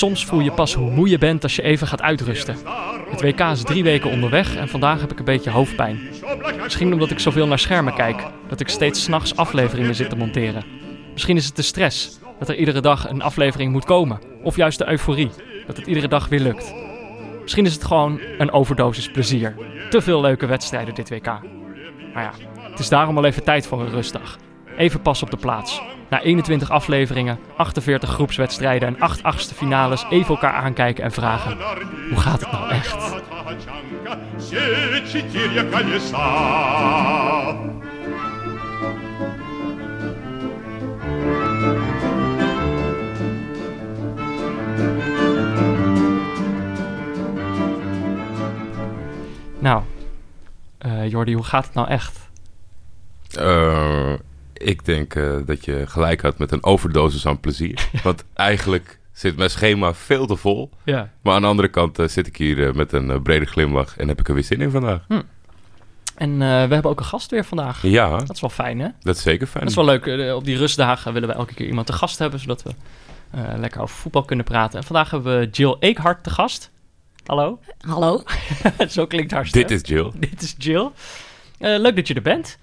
Soms voel je pas hoe moe je bent als je even gaat uitrusten. Het WK is drie weken onderweg en vandaag heb ik een beetje hoofdpijn. Misschien omdat ik zoveel naar schermen kijk, dat ik steeds s'nachts afleveringen zit te monteren. Misschien is het de stress, dat er iedere dag een aflevering moet komen. Of juist de euforie, dat het iedere dag weer lukt. Misschien is het gewoon een overdosis plezier. Te veel leuke wedstrijden dit WK. Maar ja, het is daarom al even tijd voor een rustdag. Even pas op de plaats. Na 21 afleveringen, 48 groepswedstrijden en 8 achtste finales even elkaar aankijken en vragen: hoe gaat het nou echt? Nou, uh, Jordi, hoe gaat het nou echt? Uh, ik denk uh, dat je gelijk had met een overdosis aan plezier. Want eigenlijk zit mijn schema veel te vol. Ja. Maar aan de andere kant uh, zit ik hier uh, met een brede glimlach en heb ik er weer zin in vandaag. Hm. En we hebben ook een gast weer vandaag. Ja. Dat is wel fijn, hè? Dat is zeker fijn. Dat is wel leuk. op die rustdagen willen we elke keer iemand te gast hebben, zodat we lekker over voetbal kunnen praten. En vandaag hebben we Jill Eekhart te gast. Hallo. Hallo. Zo klinkt haar stem. Dit is Jill. Dit is Jill. leuk dat je er bent.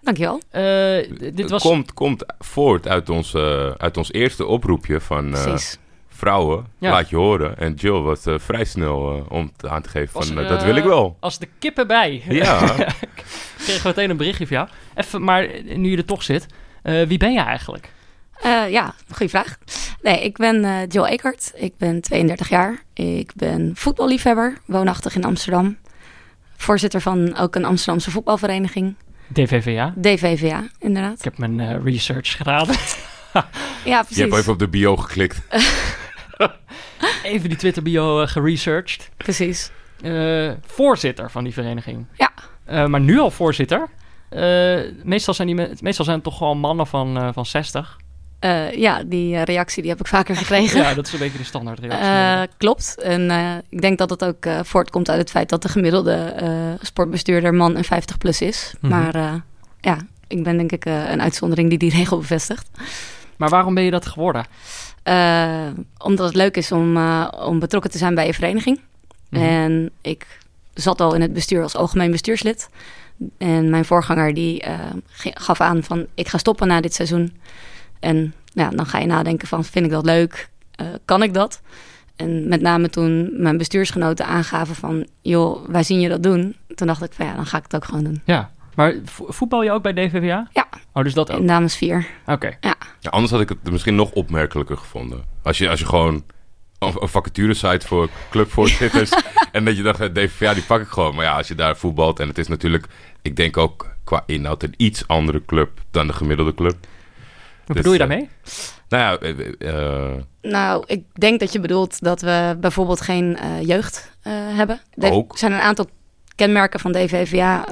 Dankjewel. Uh, dit was... komt, komt voort uit ons, uh, uit ons eerste oproepje van uh, vrouwen. Ja. Laat je horen. En Jill was vrij snel om te, aan te geven van dat wil ik wel. Als de kippen bij. Ja. Kregen we meteen een berichtje van jou. Even, maar nu je er toch zit. wie ben je eigenlijk? ja, goede vraag. Nee, ik ben Jill Eekert. Ik ben 32 jaar. Ik ben voetballiefhebber. Woonachtig in Amsterdam. Voorzitter van ook een Amsterdamse voetbalvereniging. DVVA? DVVA, inderdaad. Ik heb mijn uh, research gedaan. ja, precies. Je hebt even op de bio geklikt. even die Twitter bio uh, geresearched. Precies. Uh, voorzitter van die vereniging. Ja. maar nu al voorzitter. meestal, zijn die, meestal zijn het toch gewoon mannen van, van 60. Uh, ja, die reactie die heb ik vaker gekregen. ja, dat is een beetje de standaard reactie. Uh, klopt. En uh, ik denk dat het ook voortkomt uit het feit dat de gemiddelde sportbestuurder man en 50 plus is. Mm -hmm. Maar ja, ik ben denk ik een uitzondering die die regel bevestigt. Maar waarom ben je dat geworden? omdat het leuk is om, om betrokken te zijn bij een vereniging. Mm -hmm. En ik zat al in het bestuur als algemeen bestuurslid. En mijn voorganger die gaf aan van ik ga stoppen na dit seizoen. En ja, dan ga je nadenken van, vind ik dat leuk? Uh, kan ik dat? En met name toen mijn bestuursgenoten aangaven van... joh, wij zien je dat doen. Toen dacht ik van, ja, dan ga ik het ook gewoon doen. Ja, maar voetbal je ook bij DVVA? Ja. Oh, dus dat ook? In dames 4. Oké. Okay. Ja. ja. Anders had ik het misschien nog opmerkelijker gevonden. Als je, als je gewoon een vacature-site voor clubvoorzitters... en dat je dacht, DVVA, die pak ik gewoon. Maar ja, als je daar voetbalt... en het is natuurlijk, ik denk ook qua inhoud... een iets andere club dan de gemiddelde club... Wat bedoel je daarmee? Nou ja, uh, nou, ik denk dat je bedoelt dat we bijvoorbeeld geen uh, jeugd uh, hebben. Ook. Er zijn een aantal kenmerken van DVVA.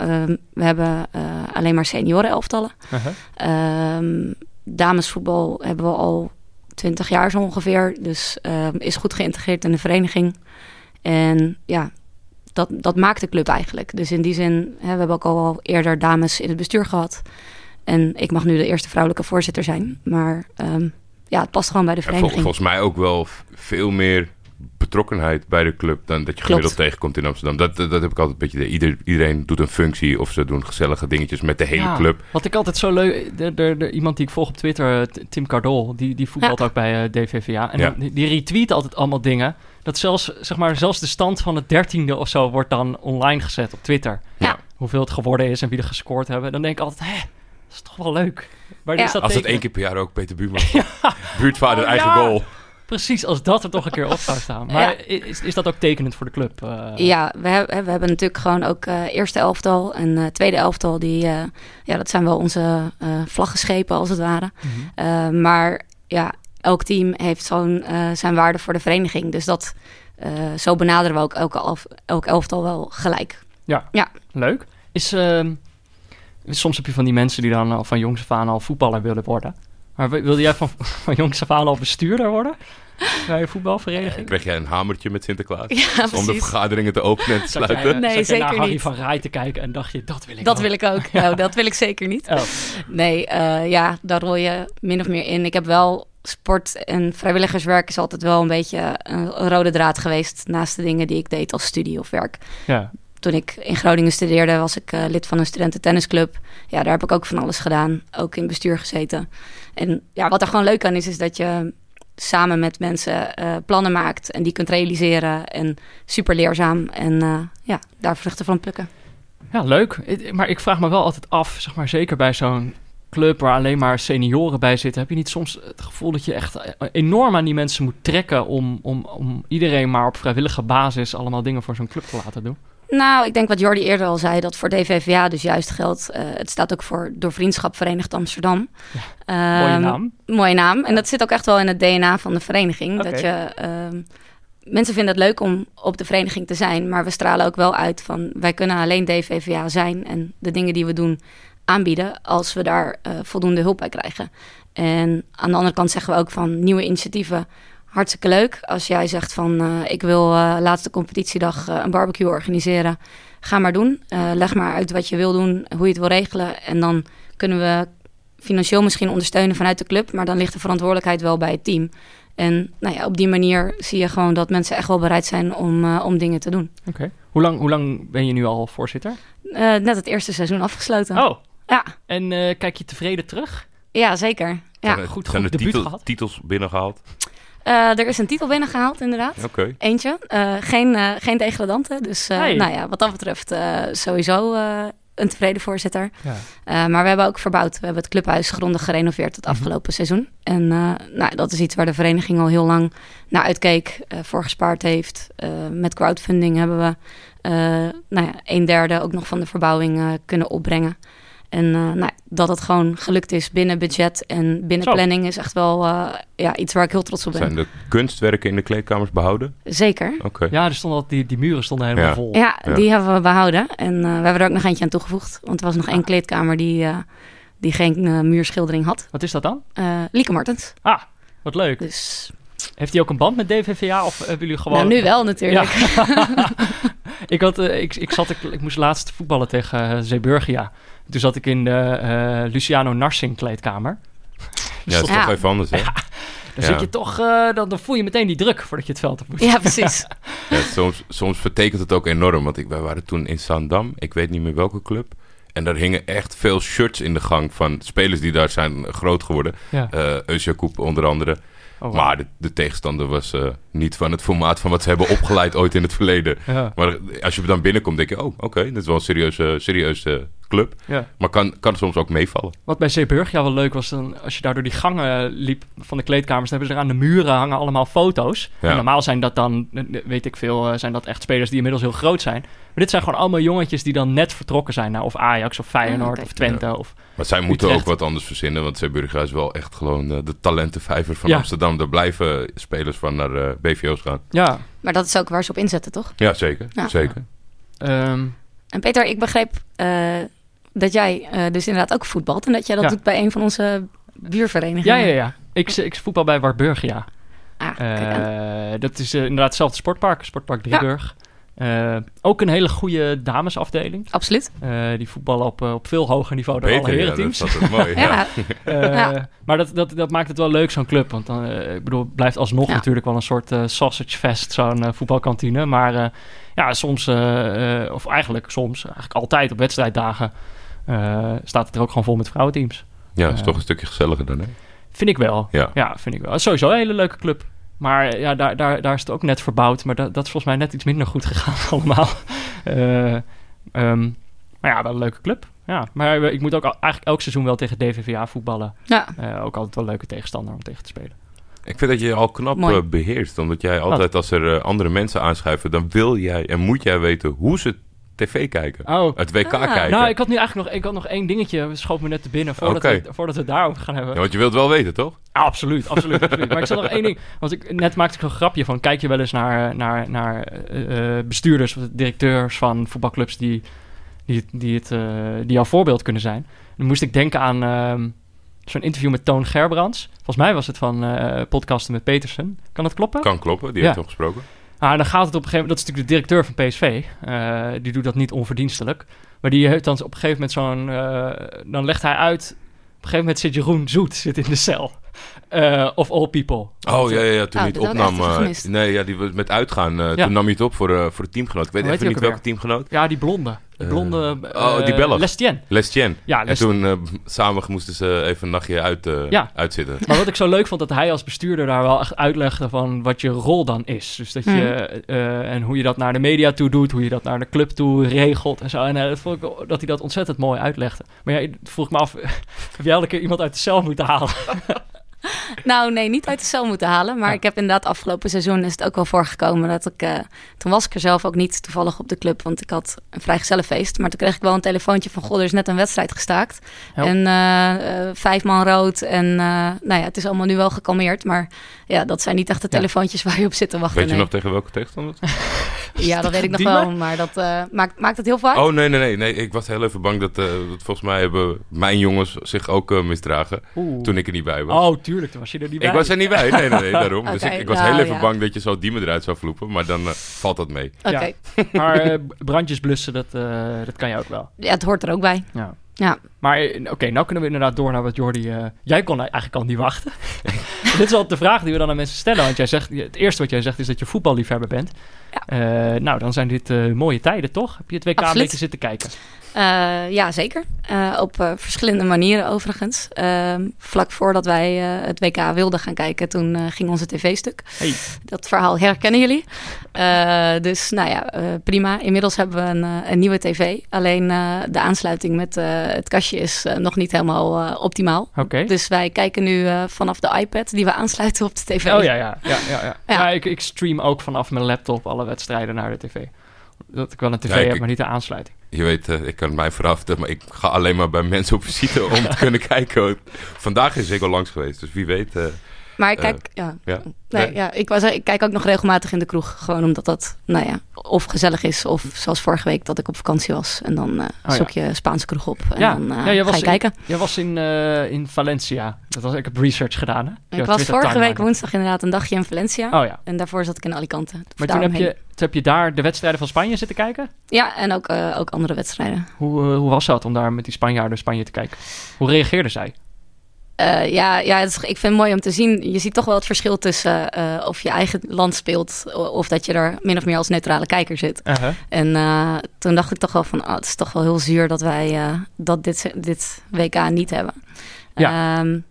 we hebben alleen maar senioren elftallen. -huh. Um, damesvoetbal hebben we al twintig jaar zo ongeveer. Dus is goed geïntegreerd in de vereniging. En ja, dat, dat maakt de club eigenlijk. Dus in die zin, hè, we hebben ook al eerder dames in het bestuur gehad. En ik mag nu de eerste vrouwelijke voorzitter zijn. Maar um, ja, het past gewoon bij de vereniging. Vol, volgens mij ook wel veel meer betrokkenheid bij de club dan dat je gemiddeld Klopt. tegenkomt in Amsterdam. Dat, dat, dat heb ik altijd een beetje. Ieder, iedereen doet een functie of ze doen gezellige dingetjes met de hele ja, club. Wat ik altijd zo leuk. De, de, de, iemand die ik volg op Twitter, Tim Cardol, die, die voetbalt ja. ook bij uh, DVVA. En Ja. die, die retweet altijd allemaal dingen. Dat zelfs, zeg maar, zelfs de stand van het dertiende of zo wordt dan online gezet op Twitter. Ja. Hoeveel het geworden is en wie er gescoord hebben. Dan denk ik altijd, hè, is toch wel leuk. Maar Ja. is dat Als het één keer per jaar ook Peter Buurman. Buurtvader, Oh, eigen ja. goal. Precies, als dat er toch een keer op zou staan. Maar is, is dat ook tekenend voor de club? eh? Ja, we, hebben we hebben natuurlijk gewoon ook eh, eerste elftal en eh, tweede elftal. Die, eh, ja, dat zijn wel onze eh vlaggenschepen als het ware. Mhm. Eh, maar ja, elk team heeft zo'n eh, zijn waarde voor de vereniging. Dus dat, eh, zo benaderen we ook elke elf, elk elftal wel gelijk. Ja, Ja. leuk. Is, ehm, soms heb je van die mensen die dan al van jongs af aan al voetballer willen worden. Maar wi- wilde jij van, van jongs af aan al bestuurder worden? Bij een voetbalvereniging? Kreeg jij een hamertje met Sinterklaas? Ja, om de vergaderingen te openen en te Zat jij, sluiten? eh, Nee, zat jij naar zeker Harry niet. van Rij te kijken en dacht je, dat wil ik Dat ook. wil ik ook. Nou, dat wil ik zeker niet. Oh. Nee, eh, ja, daar rol je min of meer in. Ik heb wel sport en vrijwilligerswerk is altijd wel een beetje een rode draad geweest naast de dingen die ik deed als studie of werk. Ja. Toen ik in Groningen studeerde, was ik uh, lid van een studententennisclub. Ja, daar heb ik ook van alles gedaan. Ook in bestuur gezeten. En ja, wat er gewoon leuk aan is, is dat je samen met mensen uh, plannen maakt en die kunt realiseren. En super leerzaam. En uh, ja, daar vruchten van plukken. Ja, leuk. Maar ik vraag me wel altijd af, zeg maar zeker bij zo'n club waar alleen maar senioren bij zitten, heb je niet soms het gevoel dat je echt enorm aan die mensen moet trekken om, om, om iedereen maar op vrijwillige basis allemaal dingen voor zo'n club te laten doen? Nou, ik denk wat Jordi eerder al zei, dat voor DVVA dus juist geldt. Uh, het staat ook voor Door Vriendschap Verenigd Amsterdam. Ja, mooie ehm, naam. Mooie naam. En dat zit ook echt wel in het DNA van de vereniging. Dat je, uh, mensen vinden het leuk om op de vereniging te zijn, maar we stralen ook wel uit van wij kunnen alleen DVVA zijn en de dingen die we doen aanbieden als we daar uh, voldoende hulp bij krijgen. En aan de andere kant zeggen we ook van nieuwe initiatieven hartstikke leuk. Als jij zegt van uh, ik wil uh, laatste competitiedag uh, een barbecue organiseren, ga maar doen. leg maar uit wat je wil doen, hoe je het wil regelen. En dan kunnen we financieel misschien ondersteunen vanuit de club, maar dan ligt de verantwoordelijkheid wel bij het team. En nou ja, op die manier zie je gewoon dat mensen echt wel bereid zijn om, om dingen te doen. Oké. Hoe, lang, hoe lang ben je nu al voorzitter? net het eerste seizoen afgesloten. Oh, ja. En kijk je tevreden terug? Ja, zeker. Ja. Zijn er, goed, zijn titel, titels binnengehaald? Uh, er is een titel binnengehaald, inderdaad. Okay. Eentje. Uh, geen, uh, geen degradanten. Dus hey. nou ja, wat dat betreft sowieso een tevreden voorzitter. Ja. maar we hebben ook verbouwd. We hebben het clubhuis grondig gerenoveerd het mhm. afgelopen seizoen. En nou, dat is iets waar de vereniging al heel lang naar uitkeek, voor gespaard heeft. met crowdfunding hebben we nou ja, een derde ook nog van de verbouwing kunnen opbrengen. En uh, nou, dat het gewoon gelukt is binnen budget en binnen planning is echt wel uh, ja, iets waar ik heel trots op ben. Zijn de kunstwerken in de kleedkamers behouden? Zeker. Okay. Ja, er stonden al, die, die muren stonden helemaal ja. vol. Ja, ja, die hebben we behouden. En uh, we hebben er ook nog eentje aan toegevoegd. Want er was nog één kleedkamer die, die geen muurschildering had. Wat is dat dan? Lieke Martens. Ah, wat leuk. Dus... Heeft hij ook een band met DVVA of hebben jullie gewoon... Nou, nu wel natuurlijk. Ja. ik, had, ik, ik, zat, ik, ik moest laatst voetballen tegen Zeeburgia. Toen zat ik in de uh, Luciano Narsing kleedkamer. Ja, dat is toch even anders, hè? dan zit je toch, uh, dan, dan, voel je meteen die druk voordat je het veld op moet. Ja, precies. ja, soms, soms vertekent het ook enorm, want ik, wij waren toen in Zandam, ik weet niet meer welke club. En daar hingen echt veel shirts in de gang van spelers die daar zijn groot geworden. Ja. Uh, onder andere. Oh, Maar de, de, tegenstander was uh, niet van het formaat van wat ze hebben opgeleid ooit in het verleden. Ja. Maar als je dan binnenkomt, denk je, oh, oké, okay, dit is wel een serieuze, serieuze club. Ja. Maar kan, kan soms ook meevallen. Wat bij Zeeburg ja wel leuk was, dan, als je daar door die gangen liep van de kleedkamers, dan hebben ze er aan de muren hangen allemaal foto's. Ja. En normaal zijn dat dan, weet ik veel, eh, zijn dat echt spelers die inmiddels heel groot zijn. Maar dit zijn gewoon allemaal jongetjes die dan net vertrokken zijn naar of Ajax of Feyenoord of Twente. Of maar zij moeten ook wat anders verzinnen, want Zeeburg is wel echt gewoon uh, de talentenvijver van Amsterdam. Daar blijven spelers van naar uh, BVO's gaan. Ja. Maar dat is ook waar ze op inzetten, toch? Ja, zeker. zeker. Um, en Peter, ik begreep dat jij uh, dus inderdaad ook voetbalt en dat jij dat doet bij een van onze buurverenigingen. Ja, ja, ja. Ik, ik voetbal bij Warburgia. Ah, uh, dat is uh, inderdaad hetzelfde sportpark, Sportpark Drieburg. Ja. ook een hele goede damesafdeling. Absoluut. die voetballen op, op veel hoger niveau dan alle herenteams. Ja, dat is mooi. ja. ja. Maar dat, dat, dat maakt het wel leuk, zo'n club. Want dan, ik bedoel, het blijft alsnog natuurlijk wel een soort sausage fest, zo'n voetbalkantine. Maar ja, soms, of eigenlijk soms, eigenlijk altijd op wedstrijddagen uh, staat het er ook gewoon vol met vrouwenteams. Ja, is uh, toch een stukje gezelliger dan, hè? Vind ik wel. Ja, ja vind ik wel. Sowieso een hele leuke club. Maar ja, daar, daar, daar is het ook net verbouwd. Maar dat, dat is volgens mij net iets minder goed gegaan allemaal. uh, um, maar ja, wel een leuke club. Ja, maar ik moet ook eigenlijk elk seizoen wel tegen DVVA voetballen. Ja. ook altijd wel een leuke tegenstander om tegen te spelen. Ik vind dat je je al knap beheerst. Omdat jij altijd, als er andere mensen aanschuiven... dan wil jij en moet jij weten hoe ze tv kijken. Oh. Het WK ah. kijken. Nou, ik had nu eigenlijk nog, ik had nog één dingetje. Schoot me net te binnen voordat, okay. we, voordat we het daarover gaan hebben. Ja, want je wilt wel weten, toch? Ja, absoluut, absoluut, absoluut. Maar ik zat nog één ding. Want ik, net maakte ik een grapje van... Kijk je wel eens naar, naar, naar uh, bestuurders of directeurs van voetbalclubs... die, die, die, het, uh, die jouw voorbeeld kunnen zijn. Dan moest ik denken aan uh, zo'n interview met Toon Gerbrands. Volgens mij was het van uh, podcasten met Petersen. Kan dat kloppen? Kan kloppen, die ja. heeft toch gesproken. Ah, dan gaat het op een gegeven moment... Dat is natuurlijk de directeur van PSV. Uh, die doet dat niet onverdienstelijk. Maar die heeft dan op een gegeven moment zo'n... Uh, dan legt hij uit... Op een gegeven moment zit Jeroen Zoet zit in de cel. Uh, of All People. Oh ja, ja, ja toen oh, hij het opnam. Uh, nee, ja, die met uitgaan. Uh, ja. Toen nam hij het op voor, voor de teamgenoot. Ik weet even niet welke teamgenoot. Ja, die blonde. Die blonde. oh, die Belg. Lestien. Lestien. Ja, En toen samen moesten ze even een nachtje uit, ja. uitzitten. Maar wat ik zo leuk vond, dat hij als bestuurder daar wel echt uitlegde van wat je rol dan is. Dus dat je. Hmm. en hoe je dat naar de media toe doet, hoe je dat naar de club toe regelt en zo. En dat vond ik dat hij dat ontzettend mooi uitlegde. Maar ja, vroeg me af, heb jij elke keer iemand uit de cel moeten halen? nou, nee, niet uit de cel moeten halen. Maar ik heb inderdaad afgelopen seizoen is het ook wel voorgekomen dat ik... Uh, toen was ik er zelf ook niet toevallig op de club, want ik had een vrijgezellenfeest. Maar toen kreeg ik wel een telefoontje van... God, er is net een wedstrijd gestaakt. En uh, vijf man rood. En nou ja, het is allemaal nu wel gekalmeerd. Maar ja, dat zijn niet echt de telefoontjes waar je op zit te wachten. Weet je nog tegen welke tegenstander? ja, dat weet ik nog wel. Maar dat maakt, maakt het heel vaak. Oh, nee, nee, nee, nee. Ik was heel even bang dat, dat volgens mij hebben mijn jongens zich ook misdragen. Toen ik er niet bij was. Oh, tuurlijk. Toen was je er niet bij. Ik was er niet bij. Nee, nee, nee. daarom. dus ik, ik was nou, heel even bang dat je zo Diemen eruit zou vloepen. Maar dan valt dat mee. Oké. maar brandjes blussen, dat, dat kan je ook wel. Ja, het hoort er ook bij. Ja. Ja. Maar oké, okay, nou kunnen we inderdaad door naar wat Jordi... Uh, jij kon eigenlijk al niet wachten. Dit is altijd de vraag die we dan aan mensen stellen. Want jij zegt, het eerste wat jij zegt is dat je voetballiefhebber bent. Ja. Uh, nou, dan zijn dit uh, mooie tijden, toch? Heb je het WK Absoluut. een beetje zitten kijken? Uh, ja, zeker. Uh, op uh, verschillende manieren overigens. Ehm, vlak voordat wij het WK wilden gaan kijken, toen ging onze tv stuk. Hey. Dat verhaal herkennen jullie. dus nou ja, prima. Inmiddels hebben we een, een nieuwe tv. Alleen de aansluiting met het kastje is nog niet helemaal optimaal. Okay. Dus wij kijken nu vanaf de iPad die we aansluiten op de tv. Oh ja, ja. ja, ja, ja. ja. ik, ik stream ook vanaf mijn laptop alle wedstrijden naar de tv dat ik wel een tv heb, maar niet de aansluiting. Je weet, uh, ik kan mij vooraf, maar ik ga alleen maar bij mensen op visite om te kunnen kijken. Vandaag is ik al langs geweest, dus wie weet... Uh, maar ik kijk, uh, ja. ja. Nee, ja. Ik, was, ik kijk ook nog regelmatig in de kroeg. Gewoon omdat dat, nou ja, of gezellig is. Of zoals vorige week dat ik op vakantie was. En dan uh, zoek je Spaanse kroeg op. En ja. dan uh, ja, jij was ga je in, kijken. Jij was in, uh, in Valencia. Dat was, ik heb research gedaan. Hè? Ik was vorige week woensdag inderdaad een dagje in Valencia. Oh ja. En daarvoor zat ik in Alicante. Maar toen heb, je, toen heb je daar de wedstrijden van Spanje zitten kijken? Ja, en ook, ook andere wedstrijden. Hoe, hoe was dat om daar met die Spanjaarden Spanje te kijken? Hoe reageerden zij? Uh, ja, ja is, ik vind het mooi om te zien. Je ziet toch wel het verschil tussen uh, of je eigen land speelt... of dat je er min of meer als neutrale kijker zit. Uh -huh. En uh, toen dacht ik toch wel van... Oh, het is toch wel heel zuur dat wij dat dit, dit WK niet hebben. Ja. Um,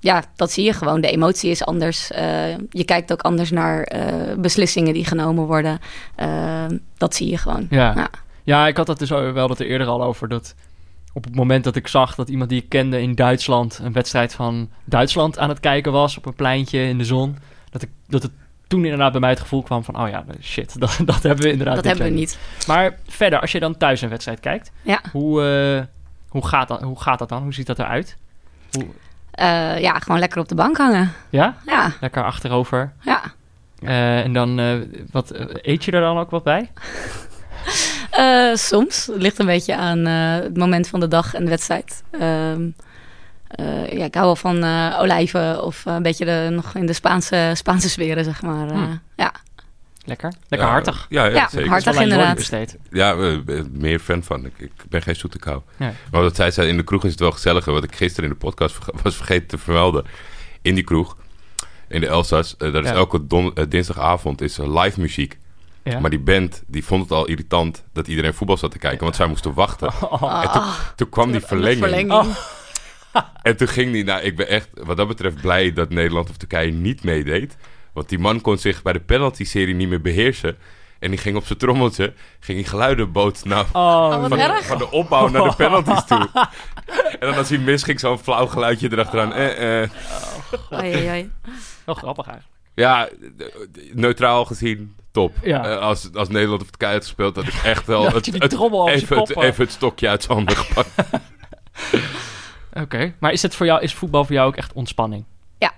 ja, dat zie je gewoon. De emotie is anders. je kijkt ook anders naar beslissingen die genomen worden. Ehm, dat zie je gewoon. Ja. ja. Ja. ik had dat dus wel dat er eerder al over... dat op het moment dat ik zag dat iemand die ik kende in Duitsland een wedstrijd van Duitsland aan het kijken was op een pleintje in de zon, dat, ik, dat het toen inderdaad bij mij het gevoel kwam van, oh ja, shit, dat, dat hebben we inderdaad Dat hebben we niet. Maar verder, als je dan thuis een wedstrijd kijkt, ja. hoe, uh, hoe, gaat dat, hoe gaat dat dan? Hoe ziet dat eruit? Hoe... Uh, ja, gewoon lekker op de bank hangen. Ja? Ja. Lekker achterover. Ja. Uh, en dan, wat, eet je er dan ook wat bij? Uh, soms. Het ligt een beetje aan uh, het moment van de dag en de wedstrijd. Uh, ja, ik hou wel van olijven of een beetje de, nog in de Spaanse, Spaanse sferen, zeg maar. Hmm. Ja. Lekker. Lekker hartig. Ja, ja, ja zeker. hartig inderdaad. Ja, meer fan van. Ik, ik ben geen zoete kou. Ja. Maar wat zij zei, in de kroeg is het wel gezelliger. Wat ik gisteren in de podcast was vergeten te vermelden. In die kroeg, in de Elsas, dat is elke don, dinsdagavond is live muziek. Ja. Maar die band die vond het al irritant dat iedereen voetbal zat te kijken, want zij moesten wachten. En toen, toen kwam die verlenging. verlenging. Oh. En toen ging die, nou, ik ben echt wat dat betreft blij dat Nederland of Turkije niet meedeed. Want die man kon zich bij de penalty-serie niet meer beheersen. En die ging op zijn trommeltje, ging die geluiden boot naar, oh, van, van, de opbouw naar de penalties toe. en dan als hij mis ging, zo'n flauw geluidje erachteraan. Eh, eh. Oh, oei, oei. Wel grappig eigenlijk. Ja, neutraal gezien, top. Ja. Uh, als, als Nederland of Turkije had gespeeld, dat is echt wel het, het, even, het, even het stokje uit zijn handen gepakt. Oké, maar is, het voor jou, is voetbal voor jou ook echt ontspanning? Ja.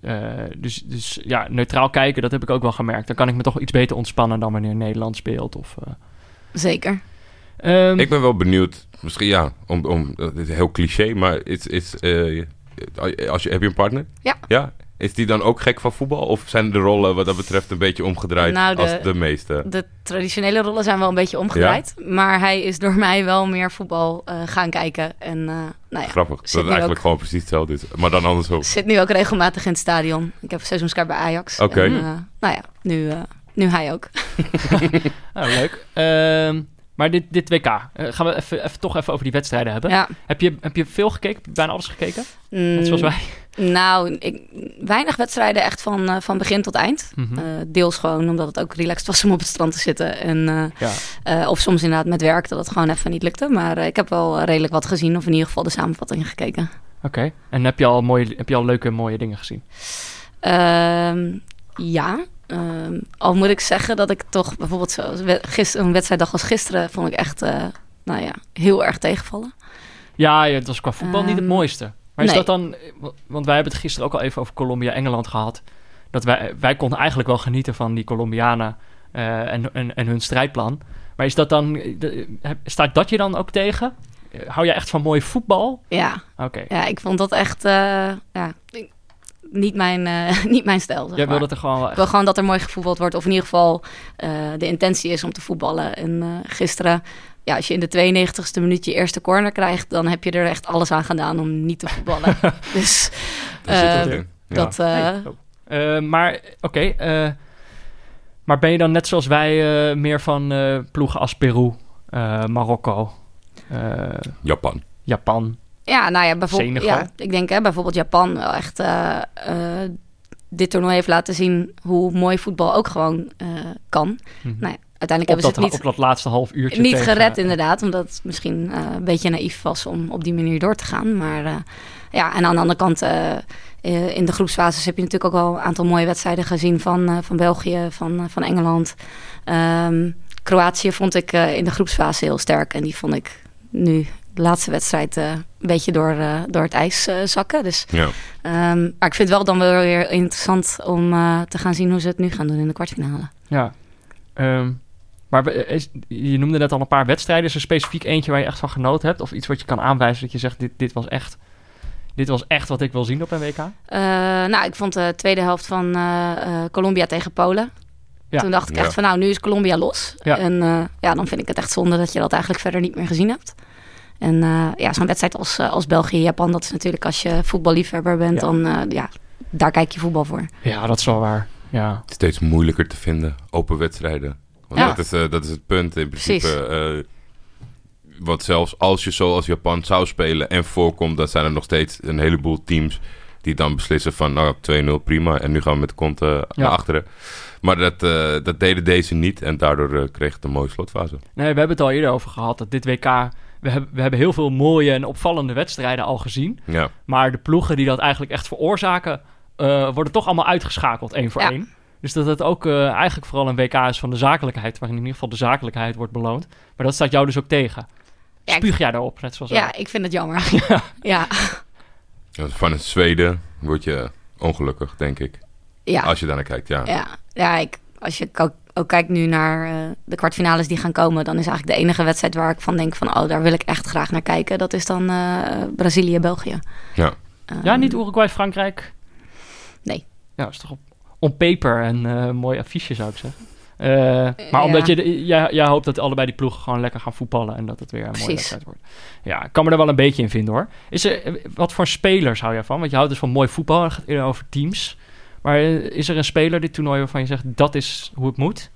Uh, dus, dus ja, neutraal kijken, dat heb ik ook wel gemerkt. Dan kan ik me toch iets beter ontspannen dan wanneer Nederland speelt. Of, uh... Zeker. Um, ik ben wel benieuwd, misschien ja, om, om, het is heel cliché, maar is, is, als je, heb je een partner? Ja. Ja? Is die dan ook gek van voetbal? Of zijn de rollen wat dat betreft een beetje omgedraaid Nou, de- als de meeste? De traditionele rollen zijn wel een beetje omgedraaid. Maar hij is door mij wel meer voetbal eh, gaan kijken. En eh, nou ja, Grappig. Dat zit het nu eigenlijk ook- gewoon precies hetzelfde is. Maar dan andersom. zit nu ook regelmatig in het stadion. Ik heb een seizoenskaart bij Ajax. Oké. En, eh, nou ja, nu, nu hij ook. Oh, leuk. Maar dit, dit WK, eh, gaan we even, even, toch even over die wedstrijden hebben. Ja. Heb, je, heb je veel gekeken? Heb je bijna alles gekeken? Mm, Net zoals wij. Nou, ik, weinig wedstrijden echt van, eh, van begin tot eind. Mhm. Eh, deels gewoon omdat het ook relaxed was om op het strand te zitten. En, ja. of soms inderdaad met werk dat het gewoon even niet lukte. Maar ik heb wel redelijk wat gezien. Of in ieder geval de samenvatting gekeken. Oké. En heb je, al mooie, heb je al leuke, mooie dingen gezien? Ehm, ja. Ehm, al moet ik zeggen dat ik toch bijvoorbeeld zoals we- gister, een wedstrijddag als gisteren vond ik echt, eh, nou ja, heel erg tegenvallen. Ja, ja, het was qua voetbal niet het Ehm, mooiste. Maar is nee. dat dan... Want wij hebben het gisteren ook al even over Colombia-Engeland gehad. Dat wij, wij konden eigenlijk wel genieten van die Colombianen eh, en, en, en hun strijdplan. Maar is dat dan... staat dat je dan ook tegen? Hou jij echt van mooi voetbal? Ja, Oké. ja ik vond dat echt, eh, ja, ik- niet mijn, eh, niet mijn stijl. Zeg Jij wil dat er gewoon Ik wil gewoon dat er mooi gevoetbald wordt. Of in ieder geval eh, de intentie is om te voetballen. En eh, gisteren, ja, als je in de 92e minuut je eerste corner krijgt... dan heb je er echt alles aan gedaan om niet te voetballen. dus zit eh. Ja. dat... Hey. Eh, maar, oké. eh, maar ben je dan net zoals wij eh, meer van eh, ploegen als Peru, eh, Marokko, eh, Japan. Japan? Ja, nou ja, bijvoorbeeld, ja, ik denk hè, bijvoorbeeld Japan wel echt eh, eh, dit toernooi heeft laten zien hoe mooi voetbal ook gewoon eh, kan. Mhm. Nou ja, uiteindelijk op, hebben ze het niet, op dat laatste half uurtje niet tegen- gered inderdaad, omdat het misschien een beetje naïef was om op die manier door te gaan. Maar ja, en aan de andere kant, in de groepsfases heb je natuurlijk ook wel een aantal mooie wedstrijden gezien van, van België, van, van Engeland. Ehm, Kroatië vond ik in de groepsfase heel sterk en die vond ik nu de laatste wedstrijd eh, een beetje door, eh, door het ijs eh, zakken. Dus, Ja. ehm, maar ik vind het wel dan wel weer interessant om te gaan zien hoe ze het nu gaan doen in de kwartfinale. Ja. Ehm, maar is, je noemde net al een paar wedstrijden. Is er specifiek eentje waar je echt van genoten hebt? Of iets wat je kan aanwijzen dat je zegt, dit, dit was echt... Dit was echt wat ik wil zien op een WK? Eh, nou, ik vond de tweede helft van Colombia tegen Polen. Ja. Toen dacht ik Ja. echt van nou, nu is Colombia los. Ja. En eh, ja, dan vind ik het echt zonde dat je dat eigenlijk verder niet meer gezien hebt. En eh, ja, zo'n wedstrijd als, eh, als België-Japan, dat is natuurlijk als je voetballiefhebber bent, Ja. dan eh, ja, daar kijk je voetbal voor. Ja, dat is wel waar. Ja. Steeds moeilijker te vinden, open wedstrijden. Want Ja. dat, is, eh, dat is het punt in principe. Precies. eh, want zelfs als je zoals Japan zou spelen en voorkomt, dan zijn er nog steeds een heleboel teams die dan beslissen van nou 2-0 prima en nu gaan we met de kont eh, naar achteren. Maar dat, eh, dat deden deze niet en daardoor eh, kreeg het een mooie slotfase. Nee, we hebben het al eerder over gehad. Dat dit WK... We hebben, we hebben heel veel mooie en opvallende wedstrijden al gezien. Ja, Maar de ploegen die dat eigenlijk echt veroorzaken... eh, worden toch allemaal uitgeschakeld, één voor Ja. één. Dus dat het ook eh, eigenlijk vooral een WK is van de zakelijkheid... waarin in ieder geval de zakelijkheid wordt beloond. Maar dat staat jou dus ook tegen. Ja, Spuug jij daarop, net zoals? Ja, ik vind het jammer. ja. van het Zweden word je ongelukkig, denk ik. ja. Als je daar naar kijkt, ja. Ja, ja ik, als je ook, kijkt nu naar eh, de kwartfinales die gaan komen, dan is eigenlijk de enige wedstrijd waar ik van denk van, oh, daar wil ik echt graag naar kijken. Dat is dan eh, Brazilië-België. Ja. Ja, niet Uruguay-Frankrijk? Nee. Ja, dat is toch op, on paper een eh, mooi affiche, zou ik zeggen. Eh, maar Ja. omdat je, jij, jij hoopt dat allebei die ploegen gewoon lekker gaan voetballen en dat het weer een mooie wedstrijd wordt. Ja, ik kan me er wel een beetje in vinden hoor. Is er, eh, wat voor spelers hou jij van? Want je houdt dus van mooi voetbal, het gaat eerder over teams. Maar eh, is er een speler dit toernooi waarvan je zegt dat is hoe het moet?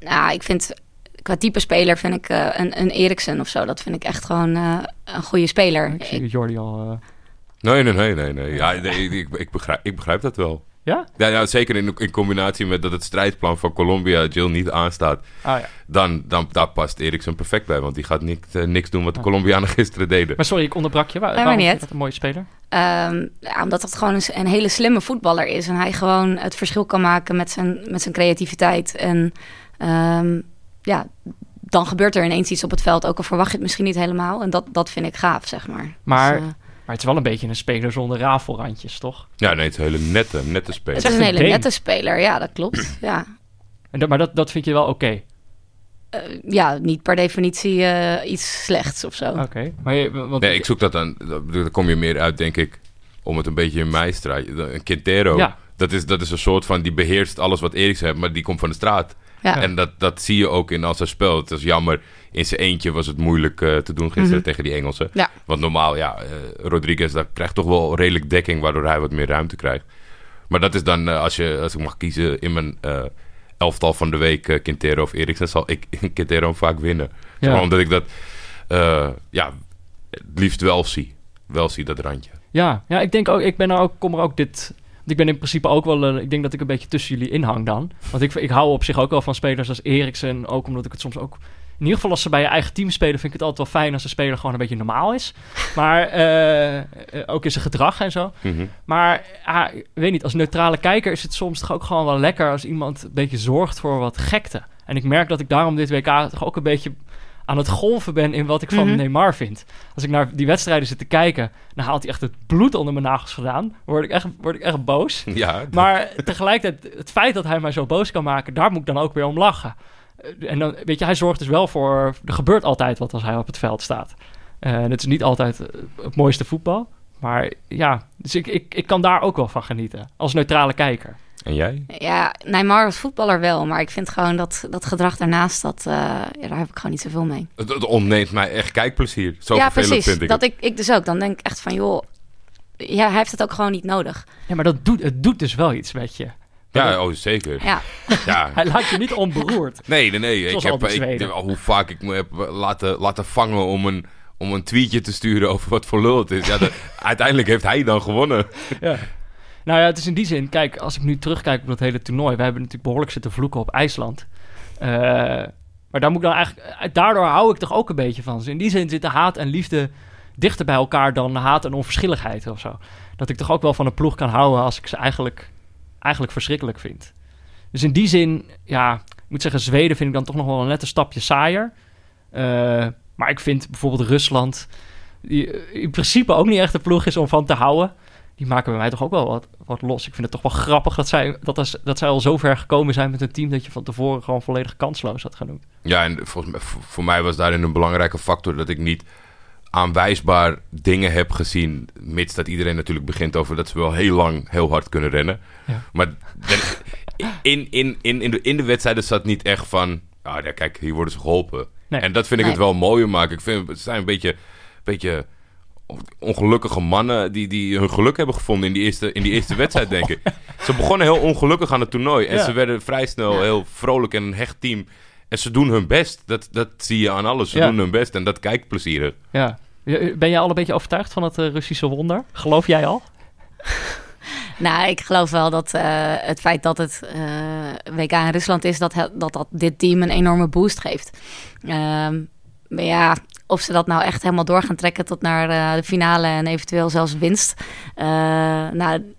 Nou, ik vind qua type speler vind ik eh, een, een Eriksen of zo, dat vind ik echt gewoon eh, een goede speler. Ik zie Jordi al. eh, Nee, nee, nee, nee. nee. Ja, nee ik, ik, begrijp, ik begrijp dat wel. ja? Ja, ja, zeker in, in combinatie met dat het strijdplan van Colombia Jill niet aanstaat. Ah ja. Dan, dan daar past Eriksen perfect bij. Want die gaat niks, niks doen wat de Ja. Colombianen gisteren deden. Maar sorry, ik onderbrak je. Waar, Nee, waarom niet je dat een mooie speler? Ehm, ja, omdat het gewoon een, een hele slimme voetballer is. En hij gewoon het verschil kan maken met zijn, met zijn creativiteit. En ehm, ja, dan gebeurt er ineens iets op het veld. Ook al verwacht je het misschien niet helemaal. En dat, dat vind ik gaaf, zeg maar. Maar- Dus, eh, Maar het is wel een beetje een speler zonder rafelrandjes, toch? Ja, nee, het is een hele nette, nette speler. het is een hele nette speler, ja, dat klopt. Ja, En dat, maar dat, dat vind je wel oké? Eh, ja niet per definitie eh, iets slechts of zo. Oké. Maar je, want, Nee, ik zoek dat dan. Daar kom je meer uit, denk ik. om het een beetje in mij te strijden. Een Quintero, Ja. dat, is, dat is een soort van, die beheerst alles wat Eriksen heeft, maar die komt van de straat. Ja. En dat, dat zie je ook in als hij speelt. Het is jammer, in zijn eentje was het moeilijk eh, te doen gisteren tegen die Engelsen. Ja. Want normaal, ja, eh, Rodriguez dat krijgt toch wel redelijk dekking, waardoor hij wat meer ruimte krijgt. Maar dat is dan, als, je, als ik mag kiezen in mijn eh, elftal van de week, eh, Quintero of Eriksen, zal ik Quintero vaak winnen. Zeg maar, omdat ik dat, eh, ja, het liefst wel zie. Wel zie, dat randje. Ja, ja ik denk ook, ik ben er ook, kom er ook dit. want Ik ben in principe ook wel, eh, ik denk dat ik een beetje tussen jullie inhang dan. Want ik, ik hou op zich ook wel van spelers als Eriksen. Ook omdat ik het soms ook, in ieder geval als ze bij je eigen team spelen, vind ik het altijd wel fijn als de speler gewoon een beetje normaal is. Maar eh, eh, ook in zijn gedrag en zo. Mhm. Maar ik weet niet, als neutrale kijker is het soms toch ook gewoon wel lekker als iemand een beetje zorgt voor wat gekte. En ik merk dat ik daarom dit WK toch ook een beetje aan het golven ben in wat ik van Mhm. Neymar vind. Als ik naar die wedstrijden zit te kijken, dan haalt hij echt het bloed onder mijn nagels vandaan. Word ik echt, word ik echt boos. Ja, Maar tegelijkertijd, het feit dat hij mij zo boos kan maken, daar moet ik dan ook weer om lachen. Eh, En dan, weet je, hij zorgt dus wel voor. Er gebeurt altijd wat als hij op het veld staat. Eh, En het is niet altijd eh, het mooiste voetbal. Maar ja, dus ik, ik, ik kan daar ook wel van genieten. Als neutrale kijker. En jij? Ja, Neymar als voetballer wel. Maar ik vind gewoon dat, dat gedrag daarnaast, dat, eh, ja, daar heb ik gewoon niet zoveel mee. Het, het ontneemt mij echt kijkplezier. Zo ja, vervelend precies. vind ik dat het. ik, ik dus ook. Dan denk ik echt van, joh, ja, hij heeft het ook gewoon niet nodig. Ja, maar dat doet, het doet dus wel iets met je. Ja, oh, zeker. Ja, Ja. Hij laat je niet onberoerd. Nee, nee, nee. Ik heb, ik, hoe vaak ik me heb laten, laten vangen om een, om een tweetje te sturen over wat voor lul het is. Ja, dat, uiteindelijk heeft hij dan gewonnen. Ja. Nou ja, het is in die zin, kijk, als ik nu terugkijk op dat hele toernooi, we hebben natuurlijk behoorlijk zitten vloeken op IJsland. Eh, maar daar moet ik dan eigenlijk, daardoor hou ik toch ook een beetje van. Dus in die zin zitten haat en liefde dichter bij elkaar dan haat en onverschilligheid of zo. Dat ik toch ook wel van een ploeg kan houden als ik ze eigenlijk, eigenlijk verschrikkelijk vind. Dus in die zin, ja, ik moet zeggen, Zweden vind ik dan toch nog wel een net een stapje saaier. Eh, maar ik vind bijvoorbeeld Rusland, die eh, in principe ook niet echt een ploeg is om van te houden die maken bij mij toch ook wel wat, wat los. Ik vind het toch wel grappig dat zij, dat, is- dat zij al zo ver gekomen zijn met een team dat je van tevoren gewoon volledig kansloos had genoemd. Ja, en voor mij was daarin een belangrijke factor dat ik niet aanwijsbaar dingen heb gezien. Mits dat iedereen natuurlijk begint over dat ze wel heel lang heel hard kunnen rennen. Ja. Maar in, in, in, in, de, in de wedstrijden zat niet echt van... Ah, ja, kijk, hier worden ze geholpen. Nee. En dat vind ik Nee. het wel mooier maken. Ik vind het zijn een beetje, beetje ongelukkige mannen die, die hun geluk hebben gevonden in die eerste, in die eerste wedstrijd, denk ik. Ze begonnen heel ongelukkig aan het toernooi. En Ja. ze werden vrij snel Ja. heel vrolijk en een hecht team. En ze doen hun best. Dat, dat zie je aan alles. Ze Ja. doen hun best en dat kijkt plezierig. Ja. Ben jij al een beetje overtuigd van het eh, Russische wonder? Geloof jij al? nou, ik geloof wel dat eh, het feit dat het eh, WK in Rusland is, dat, dat dat dit team een enorme boost geeft. Ehm, maar ja, of ze dat nou echt helemaal door gaan trekken tot naar de finale en eventueel zelfs winst. nou,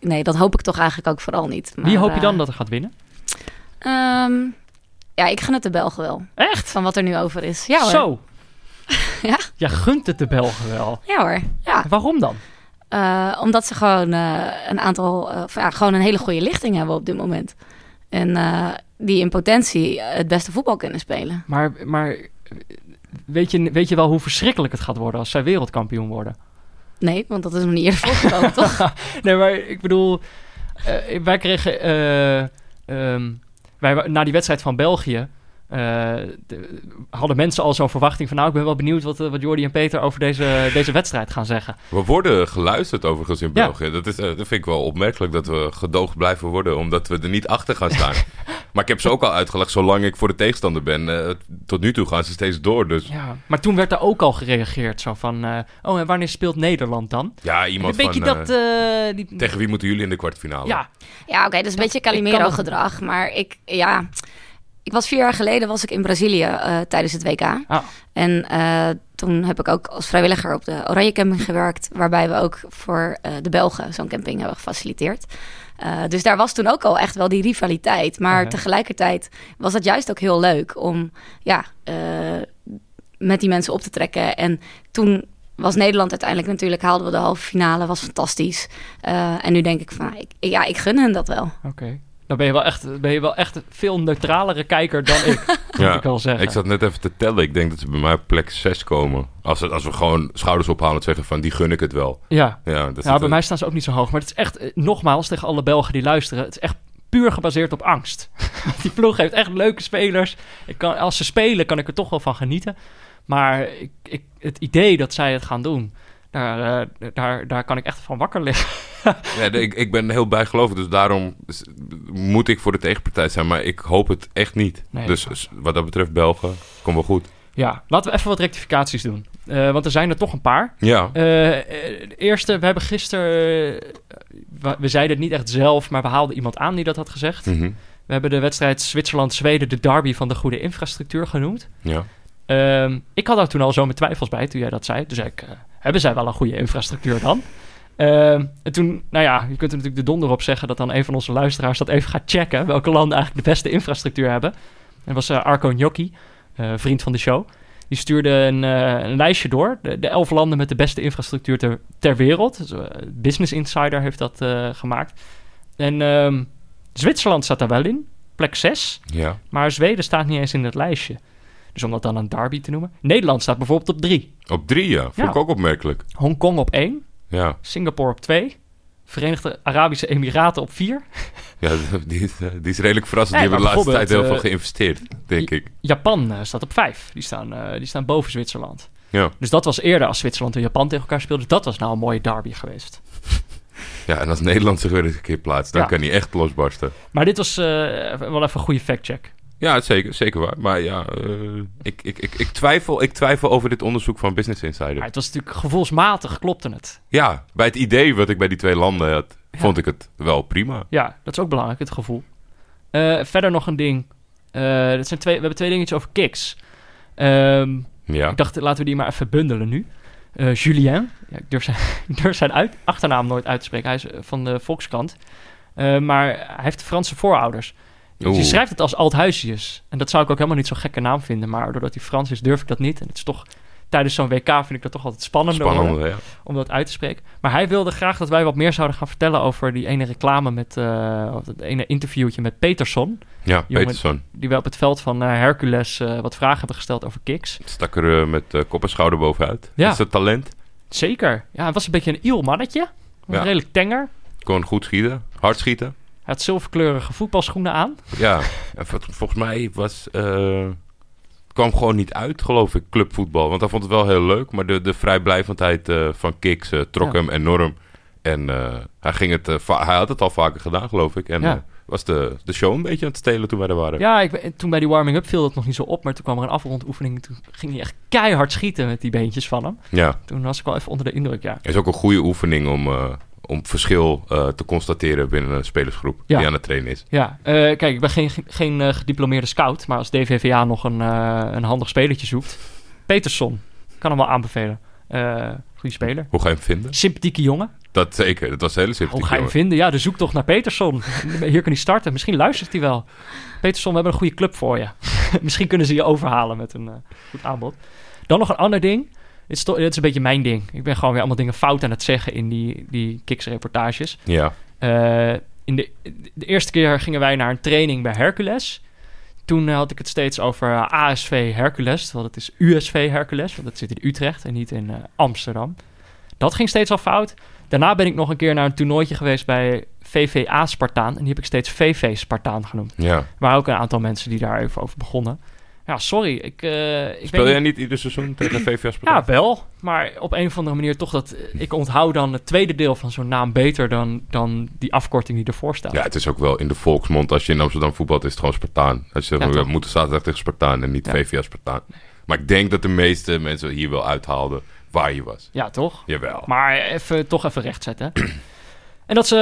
nee, dat hoop ik toch eigenlijk ook vooral niet. Wie Maar, hoop je dan dat er gaat winnen? ehm, ja, ik gun het de Belgen wel. Echt? Van wat er nu over is. Ja hoor. Zo. Ja. Jij gunt het de Belgen wel. Ja hoor. Ja. Waarom dan? Eh, omdat ze gewoon eh, een aantal, eh, ja, gewoon een hele goede lichting hebben op dit moment. En die in potentie het beste voetbal kunnen spelen. Maar, maar weet, je, weet je wel hoe verschrikkelijk het gaat worden als zij wereldkampioen worden? Nee, want dat is nog niet eerder voorgekomen, toch? nee, maar ik bedoel, wij kregen eh, ehm, wij, na die wedstrijd van België. Eh, de- hadden mensen al zo'n verwachting van... nou, ik ben wel benieuwd wat, eh, wat Jordi en Peter over deze, deze wedstrijd gaan zeggen. We worden geluisterd overigens in Ja. België. Dat, is, eh, dat vind ik wel opmerkelijk dat we gedoogd blijven worden, omdat we er niet achter gaan staan. maar ik heb ze ook al uitgelegd, zolang ik voor de tegenstander ben. tot nu toe gaan ze steeds door. Dus Ja, maar toen werd er ook al gereageerd zo van... eh, oh, en wanneer speelt Nederland dan? ja, iemand van... dat... die, tegen wie moeten jullie in de kwartfinale? ja, Ja, oké, dat is een beetje kan Calimero-gedrag. Maar ik, ja... Ik was vier jaar geleden was ik in Brazilië eh, tijdens het WK. Ah. En eh, toen heb ik ook als vrijwilliger op de Oranje Camping gewerkt. Waarbij we ook voor eh, de Belgen zo'n camping hebben gefaciliteerd. Dus daar was toen ook al echt wel die rivaliteit. Maar Aha. tegelijkertijd was het juist ook heel leuk om ja, met die mensen op te trekken. En toen was Nederland uiteindelijk natuurlijk, haalden we de halve finale, was fantastisch. En nu denk ik van, ik, ja, ik gun hen dat wel. oké. Dan ben je wel echt, ben je wel echt een veel neutralere kijker dan ik, moet Ja, ik wel zeggen. Ik zat net even te tellen. Ik denk dat ze bij mij op plek 6 komen. Als, het, als we gewoon schouders ophalen en zeggen van die gun ik het wel. Ja, Ja, dat is ja het, bij mij staan ze ook niet zo hoog. Maar het is echt, eh, nogmaals, tegen alle Belgen die luisteren... het is echt puur gebaseerd op angst. die ploeg heeft echt leuke spelers. Ik kan, als ze spelen, kan ik er toch wel van genieten. Maar ik, ik, het idee dat zij het gaan doen... Daar, eh, daar, daar kan ik echt van wakker liggen. Ja, de- ik, ik ben heel bijgelovig, dus daarom moet ik voor de tegenpartij zijn. Maar ik hoop het echt niet. Nee. dus wat dat betreft, Belgen, komt wel goed. Ja, laten we even wat rectificaties doen. Eh, want er zijn er toch een paar. Ja, Eh, eh, de eerste, we hebben gisteren... we, zeiden het niet echt zelf, maar we haalden iemand aan die dat had gezegd. mhm, We hebben de wedstrijd Zwitserland-Zweden de derby van de goede infrastructuur genoemd. ja. Ehm, ik had daar toen al zo mijn twijfels bij toen jij dat zei. Zei ik, hebben zij wel een goede infrastructuur dan? Ehm, en toen, nou ja, je kunt er natuurlijk de donder op zeggen... dat dan een van onze luisteraars dat even gaat checken... welke landen eigenlijk de beste infrastructuur hebben. En dat was eh, Arco Gnocchi, eh, vriend van de show. Die stuurde een, eh, een lijstje door. De, de elf landen met de beste infrastructuur ter, ter wereld. Dus, Business Insider heeft dat gemaakt. En ehm, Zwitserland staat daar wel in, plek 6. ja. Maar Zweden staat niet eens in het lijstje. Dus om dat dan een derby te noemen. Nederland staat bijvoorbeeld op 3. Op drie, ja. Vond Ja. ik ook opmerkelijk. Hongkong op 1. Ja, Singapore op 2. Verenigde Arabische Emiraten op 4. ja die, is, eh, die is redelijk verrassend. Die hebben de laatste tijd heel veel geïnvesteerd, denk ik. Japan eh, staat op 5. Die staan, eh, die staan boven Zwitserland. Ja. Dus dat was eerder als Zwitserland en Japan tegen elkaar speelden. Dat was nou een mooie derby geweest. ja, en als Nederland zich weer eens een keer plaatst, dan Ja. kan hij echt losbarsten. Maar dit was eh, wel even een goede factcheck. Ja, zeker, zeker waar. Maar ja, eh, ik, ik, ik, ik, twijfel, ik twijfel over dit onderzoek van Business Insider. Maar het was natuurlijk gevoelsmatig klopte het. Ja, bij het idee wat ik bij die twee landen had, Ja. vond ik het wel prima. Ja, dat is ook belangrijk, het gevoel. Eh, verder nog een ding. Eh, dat zijn twee, we hebben twee dingetjes over kicks. Ehm, Ja, Ik dacht, laten we die maar even bundelen nu. Julien, ja, ik durf zijn, ik durf zijn uit, achternaam nooit uit te spreken. Hij is van de Volkskrant. Eh, maar hij heeft Franse voorouders. Dus je schrijft het als Althuisius. En dat zou ik ook helemaal niet zo'n gekke naam vinden. Maar doordat hij Frans is, durf ik dat niet. En het is toch, tijdens zo'n WK vind ik dat toch altijd spannender spannend. worden Ja. om dat uit te spreken. Maar hij wilde graag dat wij wat meer zouden gaan vertellen over die ene reclame met, of dat ene interviewtje met Peterson. ja, Jongen- Peterson. Die we op het veld van eh, Hercules eh, wat vragen hebben gesteld over kicks. Stak er met kop en schouder bovenuit. Ja. Is dat talent? Zeker. Ja, hij was een beetje een iel mannetje. Ja. Redelijk tenger. Kon goed schieten, hard schieten. Hij had zilverkleurige voetbalschoenen aan. Ja, en vol- volgens mij was... eh, kwam gewoon niet uit, geloof ik, clubvoetbal. Want hij vond het wel heel leuk, maar de, de vrijblijvendheid eh, van Kiks eh, trok Ja. hem enorm. En hij, ging het, hij had het al vaker gedaan, geloof ik. En Ja. was de, de show een beetje aan het stelen toen wij er waren. Ja, ik, toen bij die warming-up viel dat nog niet zo op. Maar toen kwam er een afrondoefening. Toen ging hij echt keihard schieten met die beentjes van hem. Ja. Toen was ik wel even onder de indruk, ja. Het is ook een goede oefening om, om verschil eh, te constateren binnen een spelersgroep Ja. die aan het trainen is. Ja, eh, kijk, ik ben geen, geen eh, gediplomeerde scout. Maar als DVVA nog een, een handig spelertje zoekt. Peterson, kan hem wel aanbevelen. Goede speler. Hoe ga je hem vinden? Sympathieke jongen. Dat zeker, dat was een hele Hoe sympathiek. ga je hem vinden? Ja, de zoektocht naar Peterson. Hier kan hij starten. Misschien luistert hij wel. Peterson, we hebben een goede club voor je. Misschien kunnen ze je overhalen met een goed aanbod. Dan nog een ander ding. Dit is, een beetje mijn ding. Ik ben gewoon weer allemaal dingen fout aan het zeggen in die, die Kiks-reportages. Ja, Eh, in de, de eerste keer gingen wij naar een training bij Hercules. Toen had ik het steeds over eh, ASV Hercules. Terwijl het is USV Hercules. Want dat zit in Utrecht en niet in eh, Amsterdam. Dat ging steeds al fout. Daarna ben ik nog een keer naar een toernooitje geweest bij VVA Spartaan. En die heb ik steeds VV Spartaan genoemd. ja. Waren ook een aantal mensen die daar even over begonnen. Ja, sorry. Ik, eh, ik Speel weet jij niet- niet ieder seizoen tegen VVA Sparta? ja, wel. Maar op een of andere manier toch dat... eh, Ik onthoud dan het tweede deel van zo'n naam beter dan, dan die afkorting die ervoor staat. Ja, het is ook wel in de volksmond. Als je in Amsterdam voetbalt, is het gewoon Spartaan. Als je zegt, Ja, we toch? moeten zaterdag tegen Spartaan en niet Ja. VVA Spartaan. Maar ik denk dat de meeste mensen hier wel uithaalden waar je was. Ja, toch? Jawel. Maar even, toch even rechtzetten. En dat is eh,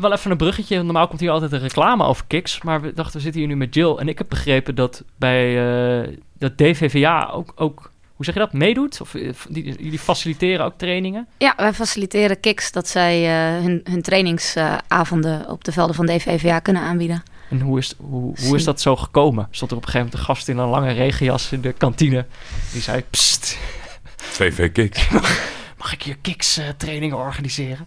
wel even een bruggetje. Normaal komt hier altijd een reclame over Kiks. Maar we dachten, we zitten hier nu met Jill. En ik heb begrepen dat bij eh, dat DVVA ook, ook, hoe zeg je dat, meedoet? Of eh, die, jullie faciliteren ook trainingen? Ja, wij faciliteren Kiks dat zij eh, hun, hun trainingsavonden op de velden van DVVA kunnen aanbieden. En hoe is, hoe, hoe is dat zo gekomen? Stond er op een gegeven moment een gast in een lange regenjas in de kantine. Die zei, pst, 2V Kicks. mag ik hier Kiks eh, trainingen organiseren?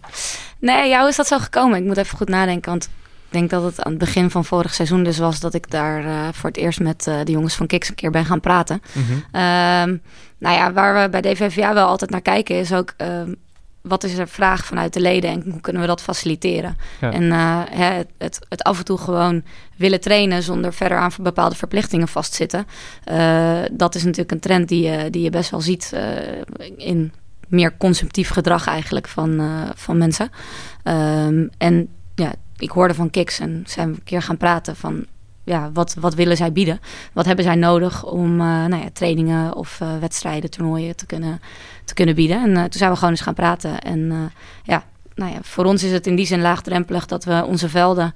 Nee, hoe is dat zo gekomen? Ik moet even goed nadenken, want denk dat het aan het begin van vorig seizoen dus was dat ik daar uh, voor het eerst met uh, de jongens van Kiks een keer ben gaan praten. Mm -hmm. nou ja, waar we bij DVVA wel altijd naar kijken is ook ehm, wat is er vraag vanuit de leden en hoe kunnen we dat faciliteren? Ja. En uh, het, het, het, af en toe gewoon willen trainen zonder verder aan bepaalde verplichtingen vastzitten. Uh, dat is natuurlijk een trend die, je, die je best wel ziet uh, in meer consumptief gedrag eigenlijk van, van mensen. Um, en ja, ik hoorde van Kiks en zijn we een keer gaan praten van ja, wat, wat willen zij bieden? Wat hebben zij nodig om uh, nou ja, trainingen of uh, wedstrijden, toernooien te kunnen, te kunnen bieden? En toen zijn we gewoon eens gaan praten. En ja, nou ja, voor ons is het in die zin laagdrempelig dat we onze velden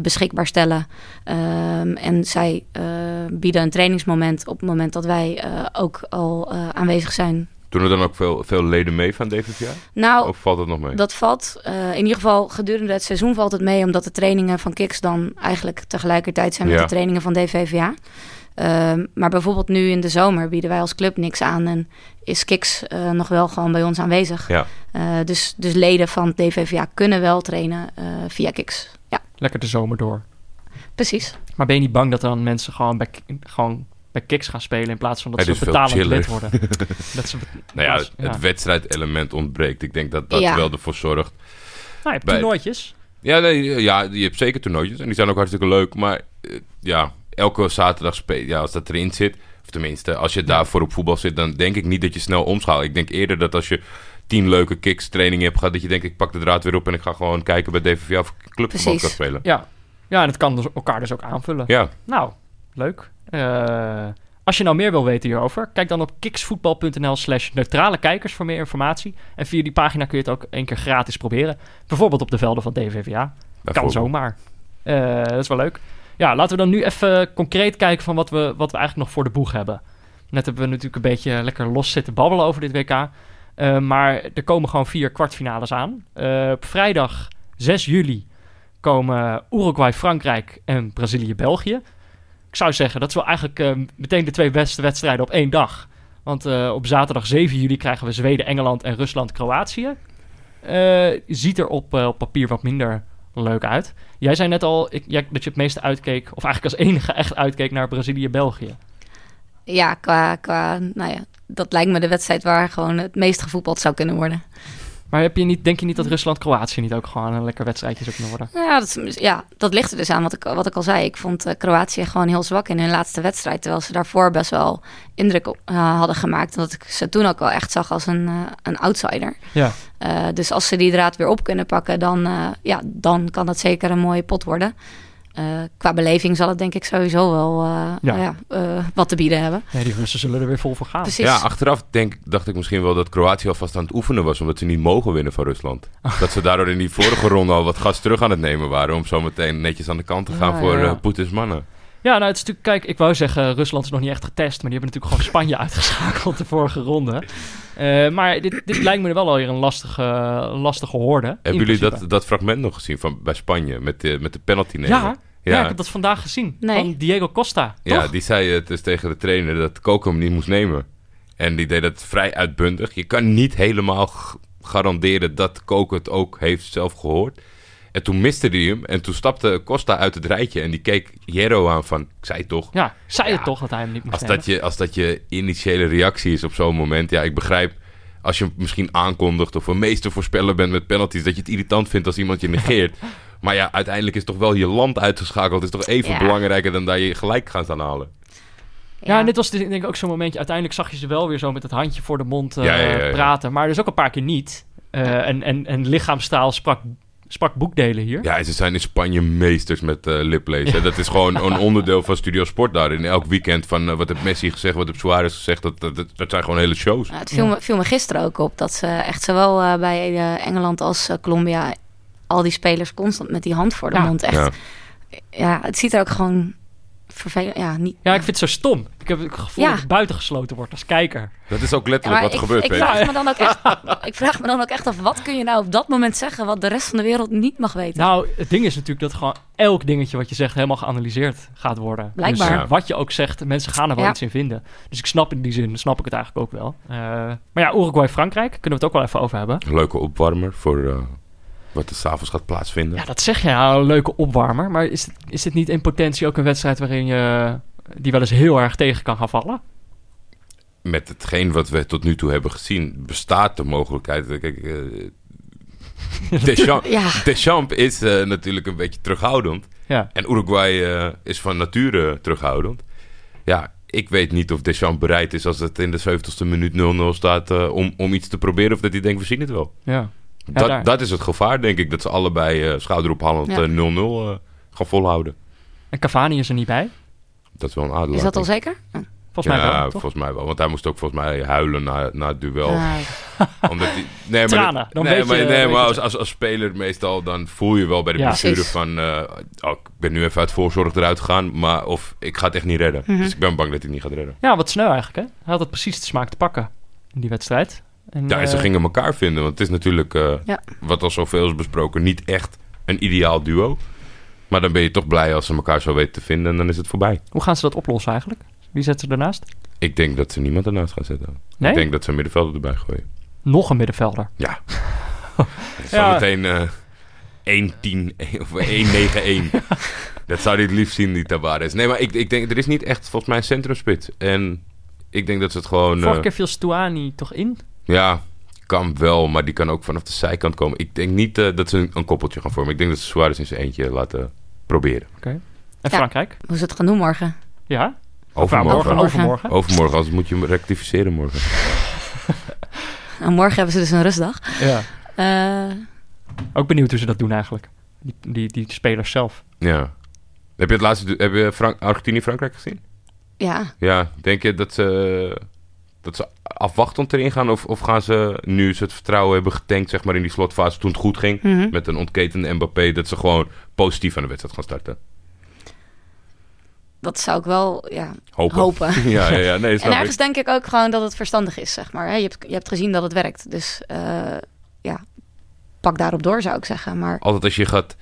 beschikbaar stellen. Um, en zij bieden een trainingsmoment op het moment dat wij ook al aanwezig zijn doen er dan ook veel, veel leden mee van DVVA? Nou, of valt het nog mee? Dat valt. Uh, in ieder geval gedurende het seizoen valt het mee, omdat de trainingen van Kiks dan eigenlijk tegelijkertijd zijn met ja. de trainingen van DVVA. Uh, maar bijvoorbeeld nu in de zomer bieden wij als club niks aan en is Kiks uh, nog wel gewoon bij ons aanwezig. Ja. dus, dus leden van DVVA kunnen wel trainen via Kiks. Ja. Lekker de zomer door. Precies. Maar ben je niet bang dat dan mensen gewoon, bij, gewoon bij Kiks gaan spelen in plaats van dat ze betalend lid worden. dat ze nou ja, het, ja. het wedstrijdelement ontbreekt. Ik denk dat dat ja. wel ervoor zorgt. Nou, je hebt bij... toernooitjes. Ja, nee, ja, je hebt zeker toernooitjes en die zijn ook hartstikke leuk. Maar uh, ja, elke zaterdag spelen, ja, als dat erin zit, of tenminste, als je daarvoor op voetbal zit, dan denk ik niet dat je snel omschaalt. Ik denk eerder dat als je tien leuke kicks trainingen hebt gehad, dat je denkt, ik pak de draad weer op en ik ga gewoon kijken bij DVV of clubvoetbal kan spelen. Ja. ja, en het kan dus elkaar dus ook aanvullen. Ja. Nou, leuk. Uh, als je nou meer wil weten hierover, kijk dan op kiksvoetbal.nl slash neutrale kijkers voor meer informatie. En via die pagina kun je het ook één keer gratis proberen. Bijvoorbeeld op de velden van DVVA. Kan zomaar. Uh, dat is wel leuk. Ja, laten we dan nu even concreet kijken van wat we, wat we eigenlijk nog voor de boeg hebben. Net hebben we natuurlijk een beetje lekker los zitten babbelen over dit WK. Uh, maar er komen gewoon vier kwartfinales aan. Uh, op vrijdag 6 juli komen Uruguay, Frankrijk en Brazilië-België ik zou zeggen, dat is wel eigenlijk uh, meteen de twee beste wedstrijden op één dag. Want uh, op zaterdag 7 juli krijgen we Zweden, Engeland en Rusland, Kroatië. Uh, ziet er op, op papier wat minder leuk uit. Jij zei net al ik, ja, dat je het meeste uitkeek, of eigenlijk als enige echt uitkeek naar Brazilië-België. Ja, qua, qua, nou ja, dat lijkt me de wedstrijd waar gewoon het meest gevoetbald zou kunnen worden. Maar heb je niet, denk je niet dat Rusland-Kroatië niet ook gewoon een lekker wedstrijdje zou kunnen worden? Ja dat, ja, dat ligt er dus aan wat ik, wat ik al zei. Ik vond uh, Kroatië gewoon heel zwak in hun laatste wedstrijd. Terwijl ze daarvoor best wel indruk op, uh, hadden gemaakt. En dat ik ze toen ook wel echt zag als een, uh, een outsider. Ja. dus als ze die draad weer op kunnen pakken, dan, ja, dan kan dat zeker een mooie pot worden. Uh, qua beleving zal het denk ik sowieso wel uh, ja. Nou ja, uh, wat te bieden hebben. Ja, die Russen zullen er weer vol voor gaan. Precies. Ja, achteraf denk, dacht ik misschien wel dat Kroatië alvast aan het oefenen was... omdat ze niet mogen winnen van Rusland. dat ze daardoor in die vorige ronde al wat gas terug aan het nemen waren... om zo meteen netjes aan de kant te gaan ja, voor ja. Poetins mannen. Ja, nou, het is natuurlijk, kijk, ik wou zeggen, Rusland is nog niet echt getest... maar die hebben natuurlijk gewoon Spanje uitgeschakeld de vorige ronde. Uh, maar dit, dit lijkt me wel alweer een lastige, lastige hoorde. Hebben jullie dat, dat fragment nog gezien van, bij Spanje met de, met de penalty nemen? Ja, ja. ik heb dat vandaag gezien. Nee. Van Diego Costa. Ja, die zei het dus tegen de trainer dat Coco hem niet moest nemen. En die deed het vrij uitbundig. Je kan niet helemaal garanderen dat Coco het ook heeft zelf gehoord. En toen miste hij hem. En toen stapte Costa uit het rijtje. En die keek Jero aan van... Ik zei toch? Ja, zei het toch dat hij hem niet moest als Dat je, als dat je initiële reactie is op zo'n moment. Ja, ik begrijp... Als je misschien aankondigt of een meester voorspeller bent met penalties... dat je het irritant vindt als iemand je negeert. Maar ja, uiteindelijk is toch wel je land uitgeschakeld. is toch even belangrijker dan dat je gelijk gaat aanhalen. Ja, ja en dit was denk ik ook zo'n momentje. Uiteindelijk zag je ze wel weer zo met het handje voor de mond uh, ja, praten. Maar dus ook een paar keer niet. Uh, en, en, en lichaamstaal sprak, sprak boekdelen hier. Ja, ze zijn in Spanje meesters met uh, liplezen. Dat is gewoon een onderdeel van Studio Sport daar. In elk weekend van wat heeft Messi gezegd, wat heeft Suarez gezegd. Dat, dat, dat zijn gewoon hele shows. het viel me, viel me gisteren ook op dat ze echt zowel bij Engeland als Colombia al die spelers constant met die hand voor de mond. Echt. Ja. ja. het ziet er ook gewoon vervelend. Ja, niet, ja, ik vind het zo stom. Ik heb het gevoel dat het buitengesloten wordt als kijker. Dat is ook letterlijk wat er gebeurt. Ik vraag, me dan ook echt, ik vraag me dan ook echt af, wat kun je nou op dat moment zeggen wat de rest van de wereld niet mag weten? Nou, het ding is natuurlijk dat gewoon elk dingetje wat je zegt helemaal geanalyseerd gaat worden. Blijkbaar. Dus, wat je ook zegt, mensen gaan er wel iets in vinden. Dus ik snap in die zin, snap ik het eigenlijk ook wel. Uh, maar ja, Uruguay-Frankrijk, kunnen we het ook wel even over hebben. Leuke opwarmer voor... Uh wat er s'avonds gaat plaatsvinden. Ja, dat zeg je, nou, een leuke opwarmer. Maar is, het, is dit niet in potentie ook een wedstrijd waarin je die wel eens heel erg tegen kan gaan vallen? Met hetgeen wat we tot nu toe hebben gezien, bestaat de mogelijkheid. Kijk, eh, Deschamps, Ja. Deschamps is eh, natuurlijk een beetje terughoudend. Ja. En Uruguay eh, is van nature terughoudend. Ja, ik weet niet of Deschamps bereid is als het in de 70ste minuut 0-0 staat om, om iets te proberen. Of dat hij denkt, we zien het wel. Ja. Daar. dat, dat is het gevaar, denk ik. Dat ze allebei eh schouderophallend Ja. eh, 0-0 eh, gaan volhouden. En Cavani is er niet bij. Dat is wel een aderlating. Is dat al zeker? Ja. Volgens mij ja, wel, volgens mij wel. Want hij moest ook volgens mij huilen na, na het duel. Ah, Omdat hij, nee, maar, Tranen, dat- nee, maar, je- nee, weet maar je als, als, als speler meestal dan voel je wel bij de Ja. blessure van... eh, oh, ik ben nu even uit voorzorg eruit gegaan, maar of ik ga het echt niet redden. Mhm. Dus ik ben bang dat hij het niet gaat redden. Ja, wat snel eigenlijk, hè? Hij had het precies de smaak te pakken in die wedstrijd. En, Ja, en ze eh, gingen elkaar vinden, want het is natuurlijk, eh, Ja. wat al zoveel is besproken, niet echt een ideaal duo. Maar dan ben je toch blij als ze elkaar zo weten te vinden en dan is het voorbij. Hoe gaan ze dat oplossen eigenlijk? Wie zet ze ernaast? Ik denk dat ze niemand ernaast gaan zetten. Nee? Ik denk dat ze een middenvelder erbij gooien. Nog een middenvelder. Ja. Ja. Zometeen eh 1-10 of 1-9-1. dat zou hij het liefst zien, die Tavares. Nee, maar ik, ik denk, er is niet echt volgens mij een centrumspit. En ik denk dat ze het gewoon... Vorige keer viel Stuani toch in? Ja, kan wel, maar die kan ook vanaf de zijkant komen. Ik denk niet eh, dat ze een, een koppeltje gaan vormen. Ik denk dat ze Suarez in zijn eentje laten proberen. En Ja. Frankrijk? hoe ze het gaan doen morgen? Ja? Overmorgen. Overmorgen. Overmorgen. Anders moet je hem rectificeren morgen. Nou, morgen hebben ze dus een rustdag. Ja. Eh, Ook benieuwd hoe ze dat doen eigenlijk. Die, die, die spelers zelf. Ja. Heb je het laatste... Heb je Frank, Argentinië-Frankrijk gezien? ja, Ja, denk je dat ze, dat ze afwachtend erin gaan? Of, of gaan ze, nu ze het vertrouwen hebben getankt, zeg maar in die slotfase, toen het goed ging, Mhm. met een ontketende Mbappé, dat ze gewoon positief aan de wedstrijd gaan starten? dat zou ik wel ja, Hopen. hopen. ja, ja, ja, nee, En ergens ik. denk ik ook gewoon dat het verstandig is, zeg maar. hè. Je hebt, je hebt gezien dat het werkt. Dus eh, ja, pak daarop door, zou ik zeggen. Maar Altijd als je gaat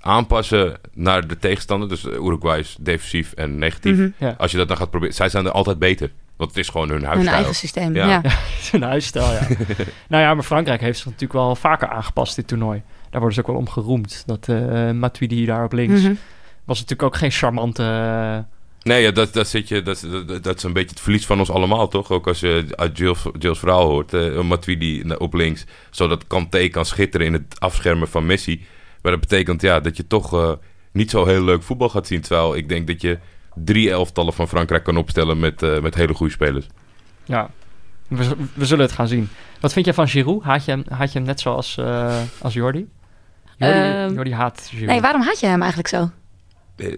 aanpassen naar de tegenstander, dus Uruguay is defensief en negatief. mhm, Ja. Als je dat dan gaat proberen, zij zijn er altijd beter. Want het is gewoon hun hun huisstijl. eigen systeem. Ja. Ja. Zijn huisstijl, ja. nou ja, maar Frankrijk heeft zich natuurlijk wel vaker aangepast dit toernooi. Daar worden ze ook wel om geroemd. Dat eh Matuidi daar op links Mhm. was natuurlijk ook geen charmante... eh, Nee, ja, dat, dat, zit je, dat, dat, dat is een beetje het verlies van ons allemaal, toch? Ook als je uit Jill's, Jill's verhaal hoort. eh Matuidi op links, zodat Kanté kan schitteren in het afschermen van Messi. Maar dat betekent ja, dat je toch eh, niet zo heel leuk voetbal gaat zien. Terwijl ik denk dat je drie elftallen van Frankrijk kan opstellen met, eh, met hele goede spelers. ja, we, zullen het gaan zien. Wat vind jij van Giroud? Haat je hem, haat je hem net zoals eh, als Jordi? Jordi, Ehm, Jordi haat Giroud. Nee, waarom haat je hem eigenlijk zo? Eh,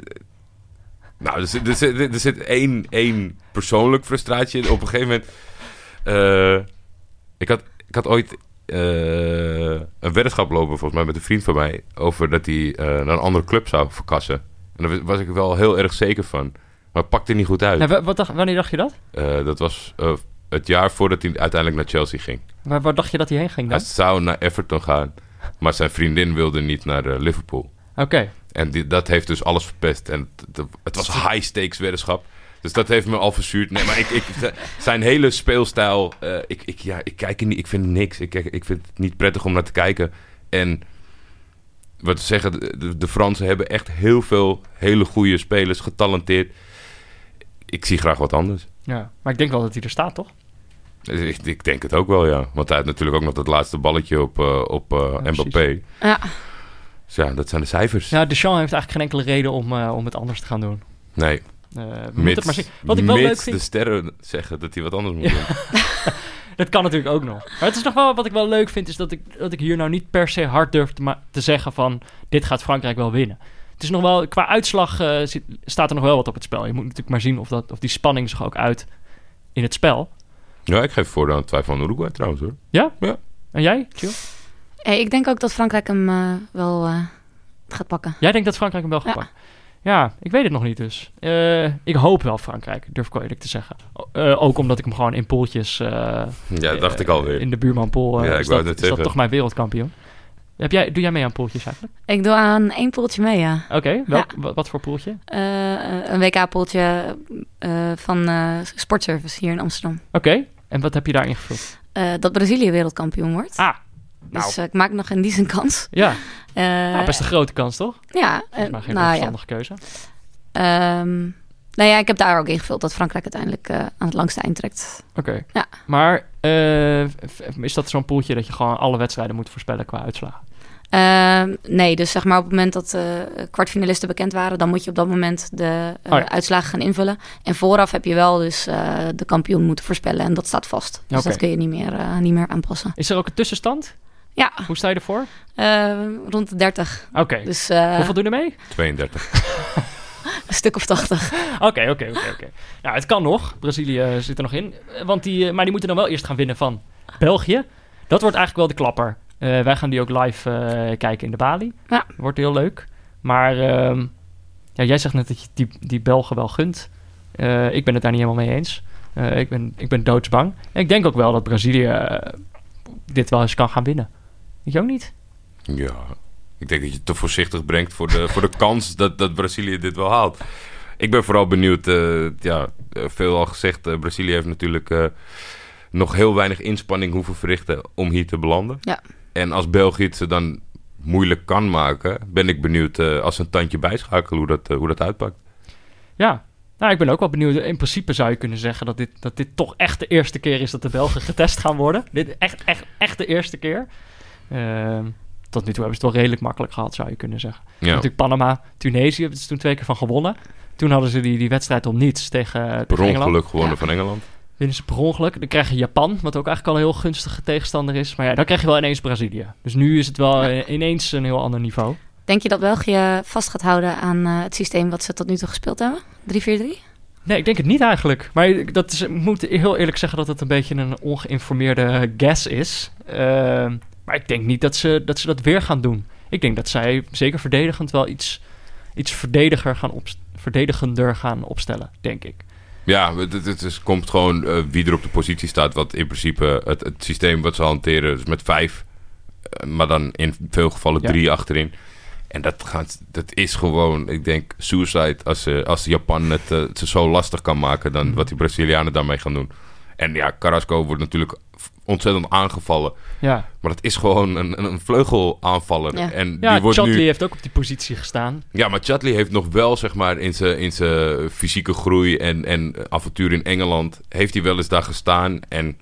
nou, er zit, er zit, er zit één, één persoonlijk frustratie in. Op een gegeven moment... eh, ik, had, ik had ooit eh, een weddenschap lopen, volgens mij, met een vriend van mij... over dat hij eh, naar een andere club zou verkassen. En daar was ik wel heel erg zeker van. Maar het pakte niet goed uit. Wa- wat dacht, wanneer dacht je dat? Eh, dat was eh, het jaar voordat hij uiteindelijk naar Chelsea ging. Waar, waar dacht je dat hij heen ging Hij dan? zou naar Everton gaan, maar zijn vriendin wilde niet naar eh, Liverpool. Oké, En die, dat heeft dus alles verpest. En het, was high-stakes weddenschap. Dus dat heeft me al verzuurd. Nee, maar ik, ik, zijn hele speelstijl... ik, ik, ja, ik kijk er niet... Ik vind niks. Ik, ik vind het niet prettig om naar te kijken. En wat we zeggen... De, de, Fransen hebben echt heel veel hele goede spelers. Getalenteerd. Ik zie graag wat anders. ja. Maar ik denk wel dat hij er staat, toch? Dus Ik, ik denk het ook wel, ja. Want hij had natuurlijk ook nog dat laatste balletje op, eh, op eh, Ja, Mbappé. Ja, Dus ja, dat zijn de cijfers. Ja, Deschamps heeft eigenlijk geen enkele reden om, eh, om het anders te gaan doen. Nee, Eh, we mits, het maar zien. Wat ik wel leuk vind... de sterren zeggen dat hij wat anders moet Ja. doen. Dat kan natuurlijk ook nog. Maar het is nog wel wat ik wel leuk vind, is dat ik, dat ik hier nou niet per se hard durf te, te zeggen van dit gaat Frankrijk wel winnen. Het is nog wel, qua uitslag eh, zit, staat er nog wel wat op het spel. Je moet natuurlijk maar zien of, dat, of die spanning zich ook uit in het spel. Ja, ik geef voordeel aan het twijfel aan Uruguay trouwens hoor. En jij, Chill? hey, ik denk ook dat Frankrijk hem eh, wel eh, gaat pakken. Jij denkt dat Frankrijk hem wel gaat Ja. pakken? Ja, ik weet het nog niet dus. Eh, ik hoop wel Frankrijk, durf ik wel eerlijk te zeggen. Eh, ook omdat ik hem gewoon in pooltjes... eh, Ja, dat dacht ik alweer. In de buurmanpool eh, Ja, ik is, wou dat, is dat toch mijn wereldkampioen. Heb jij, doe jij mee aan pooltjes eigenlijk? Ik doe aan één poeltje mee, ja. Oké, wa- wat voor poeltje? Eh, een WK-poeltje eh, van eh, Sportservice hier in Amsterdam. Oké, en wat heb je daar ingevuld? Eh, dat Brazilië wereldkampioen wordt. Ah, Dus nou. ik maak nog in die zin kans. Ja, nou, best een grote kans, toch? Ja. Uh, maar geen nou, verstandige ja. keuze. Um, nou ja, ik heb daar ook ingevuld dat Frankrijk uiteindelijk uh, aan het langste eind trekt. Oké. Ja. Maar uh, is dat zo'n poeltje dat je gewoon alle wedstrijden moet voorspellen qua uitslagen? Uh, nee, dus zeg maar op het moment dat de kwartfinalisten bekend waren, dan moet je op dat moment de uh, oh ja. uitslagen gaan invullen. En vooraf heb je wel dus uh, de kampioen moeten voorspellen en dat staat vast. Dus okay. dat kun je niet meer, niet meer aanpassen. Is er ook een tussenstand? Ja. Hoe sta je ervoor? rond de 30. Oké. Okay. Dus, Hoeveel doen er mee? 32. een stuk of 80. Oké, oké, oké. oké. Nou, het kan nog. Brazilië zit er nog in. Want die, maar die moeten dan wel eerst gaan winnen van België. Dat wordt eigenlijk wel de klapper. Uh, wij gaan die ook live uh, kijken in de Bali. Ja. Wordt heel leuk. Maar uh, ja, jij zegt net dat je die, die Belgen wel gunt. Eh, ik ben het daar niet helemaal mee eens. ik, ben, ik ben doodsbang. En ik denk ook wel dat Brazilië dit wel eens kan gaan winnen. Je ook niet? Ja, ik denk dat je het te voorzichtig brengt voor de, voor de kans dat, dat Brazilië dit wel haalt. Ik ben vooral benieuwd. ja, veel al gezegd, Brazilië heeft natuurlijk nog heel weinig inspanning hoeven verrichten om hier te belanden. Ja. En als België het ze dan moeilijk kan maken, ben ik benieuwd uh, als ze een tandje bijschakelen hoe dat, uh, hoe dat uitpakt. Ja, nou, ik ben ook wel benieuwd. In principe zou je kunnen zeggen dat dit, dat dit toch echt de eerste keer is dat de Belgen getest gaan worden. Dit echt, echt, echt de eerste keer. Uh, tot nu toe hebben ze het wel redelijk makkelijk gehad, zou je kunnen zeggen. Ja. Natuurlijk Panama, Tunesië hebben ze toen twee keer van gewonnen. Toen hadden ze die, die wedstrijd om niets tegen, per tegen ongeluk gewonnen ja. van Engeland winnen ze per ongeluk. Dan krijg je Japan, wat ook eigenlijk al een heel gunstige tegenstander is. Maar ja, dan krijg je wel ineens Brazilië. Dus nu is het wel ja. ineens een heel ander niveau. Denk je dat België vast gaat houden aan uh, het systeem wat ze tot nu toe gespeeld hebben? 3-4-3? Nee, ik denk het niet eigenlijk. Maar dat is, ik moet heel eerlijk zeggen dat het een beetje een ongeïnformeerde guess is. Uh, maar ik denk niet dat ze, dat ze dat weer gaan doen. Ik denk dat zij zeker verdedigend wel iets, iets verdediger gaan op, verdedigender gaan opstellen, denk ik. Ja, het, het, het komt gewoon uh, wie er op de positie staat. Wat in principe het, het systeem wat ze hanteren. Dus met vijf, uh, maar dan in veel gevallen ja. drie achterin. En dat, gaat, dat is gewoon, ik denk, suicide. Als, uh, als Japan het, het zo lastig kan maken dan mm. wat die Brazilianen daarmee gaan doen. En ja, Carrasco wordt natuurlijk ontzettend aangevallen. Ja. Maar het is gewoon een, een vleugelaanvaller. Ja, en ja die wordt Chatley nu... heeft ook op die positie gestaan. Ja, maar Chatley heeft nog wel, zeg maar, in zijn, in zijn fysieke groei en, en avontuur in Engeland... heeft hij wel eens daar gestaan en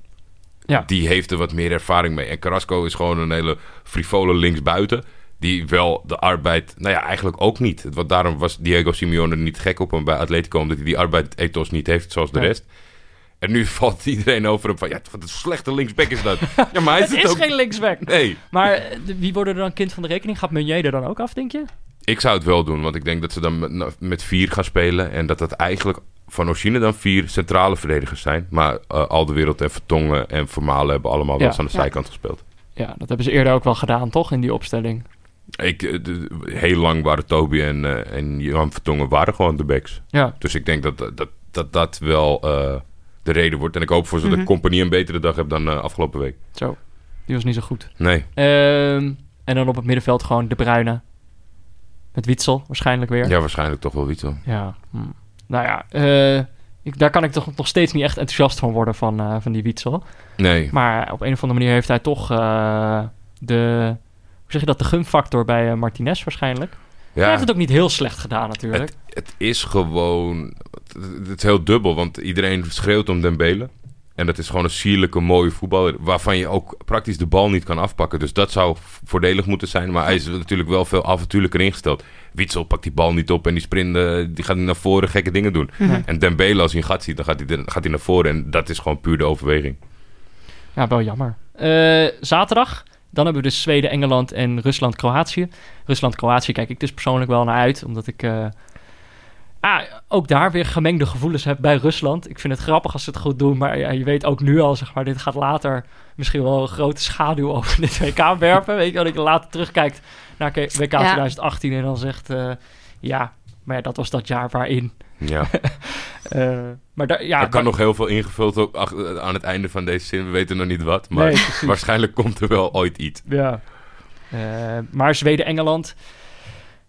ja. die heeft er wat meer ervaring mee. En Carrasco is gewoon een hele frivole linksbuiten... die wel de arbeid... Nou ja, eigenlijk ook niet. Want daarom was Diego Simeone niet gek op hem bij Atletico... omdat hij die arbeid-ethos niet heeft, zoals de rest... En nu valt iedereen over hem van... Ja, wat een slechte linksback is dat. Ja, maar hij is het het is ook... geen linksback. Nee. Maar eh, wie worden er dan kind van de rekening? Gaat Meunier er dan ook af, denk je? Ik zou het wel doen, want ik denk dat ze dan met, met vier gaan spelen. En dat dat eigenlijk van origine dan vier centrale verdedigers zijn. Maar uh, Al de Wereld en Vertongen en Vermalen hebben allemaal wel Ja. eens aan de Ja. zijkant gespeeld. Ja, dat hebben ze eerder ook wel gedaan, toch? In die opstelling. Ik, eh, de- heel lang waren Toby en, eh, en Johan Vertongen waren gewoon de backs. Ja, Dus ik denk dat dat, dat, dat wel eh, de reden wordt. En ik hoop voor ze Mhm. dat Compagnie een betere dag heeft dan eh, afgelopen week. zo. Die was niet zo goed. Nee. Ehm, en dan op het middenveld gewoon De Bruyne. Met Witsel waarschijnlijk weer. Ja, waarschijnlijk toch wel Witsel. Ja, hm. nou ja, eh, ik, daar kan ik toch nog steeds niet echt enthousiast van worden van, eh, van die Witsel. Nee. Maar op een of andere manier heeft hij toch de, hoe zeg je dat, de gunfactor bij Martinez waarschijnlijk. Hij heeft het ook niet heel slecht gedaan natuurlijk. het, het is gewoon... Het, het is heel dubbel, want iedereen schreeuwt om Dembele. En dat is gewoon een sierlijke, mooie voetballer... waarvan je ook praktisch de bal niet kan afpakken. Dus dat zou voordelig moeten zijn. Maar hij is natuurlijk wel veel avontuurlijker ingesteld. Witsel pakt die bal niet op en die sprint... eh, die gaat naar voren gekke dingen doen. En Dembele, als hij een gat ziet, dan gaat hij, gaat hij naar voren. En dat is gewoon puur de overweging. Ja, wel jammer. Eh, zaterdag, dan hebben we dus Zweden, Engeland en Rusland, Kroatië. Rusland, Kroatië kijk ik dus persoonlijk wel naar uit, omdat ik eh, ah, ook daar weer gemengde gevoelens heb bij Rusland. Ik vind het grappig als ze het goed doen, maar ja, je weet ook nu al, zeg maar, dit gaat later misschien wel een grote schaduw over dit WK werpen. Weet je, dat ik later terugkijkt naar WK 2018 en dan zegt, eh, ja, maar ja, dat was dat jaar waarin. Ja. eh, maar daar, ja, er kan daar- nog heel veel ingevuld op, ach- aan het einde van deze zin. We weten nog niet wat. Maar Nee, waarschijnlijk komt er wel ooit iets. Ja. Eh, maar Zweden-Engeland.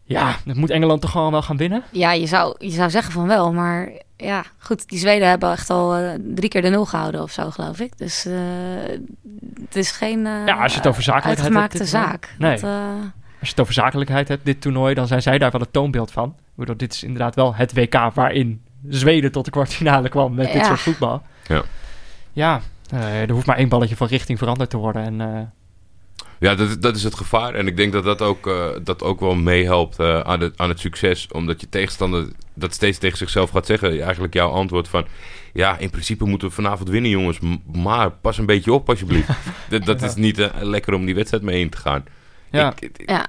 Ja, dat moet Engeland toch gewoon wel gaan winnen? Ja, je zou, je zou zeggen van wel, maar ja, goed. Die Zweden hebben echt al uh, drie keer de nul gehouden of zo, geloof ik. Dus uh, het is geen uh, ja, als je het over zakelijkheid hebt, dit zaak. Nee. Dat, als je het over zakelijkheid hebt, dit toernooi, dan zijn zij daar wel het toonbeeld van. Waardoor dit is inderdaad wel het WK waarin Zweden tot de kwartfinale kwam met dit soort voetbal. Ja. Ja, er hoeft maar één balletje van richting veranderd te worden. En ja, dat, dat is het gevaar. En ik denk dat dat ook, uh, dat ook wel meehelpt uh, aan, het, aan het succes. Omdat je tegenstander dat steeds tegen zichzelf gaat zeggen. Eigenlijk jouw antwoord van... Ja, in principe moeten we vanavond winnen, jongens. Maar pas een beetje op, alsjeblieft. dat dat is niet uh, lekker om die wedstrijd mee in te gaan. Ja. Ik, ik ja.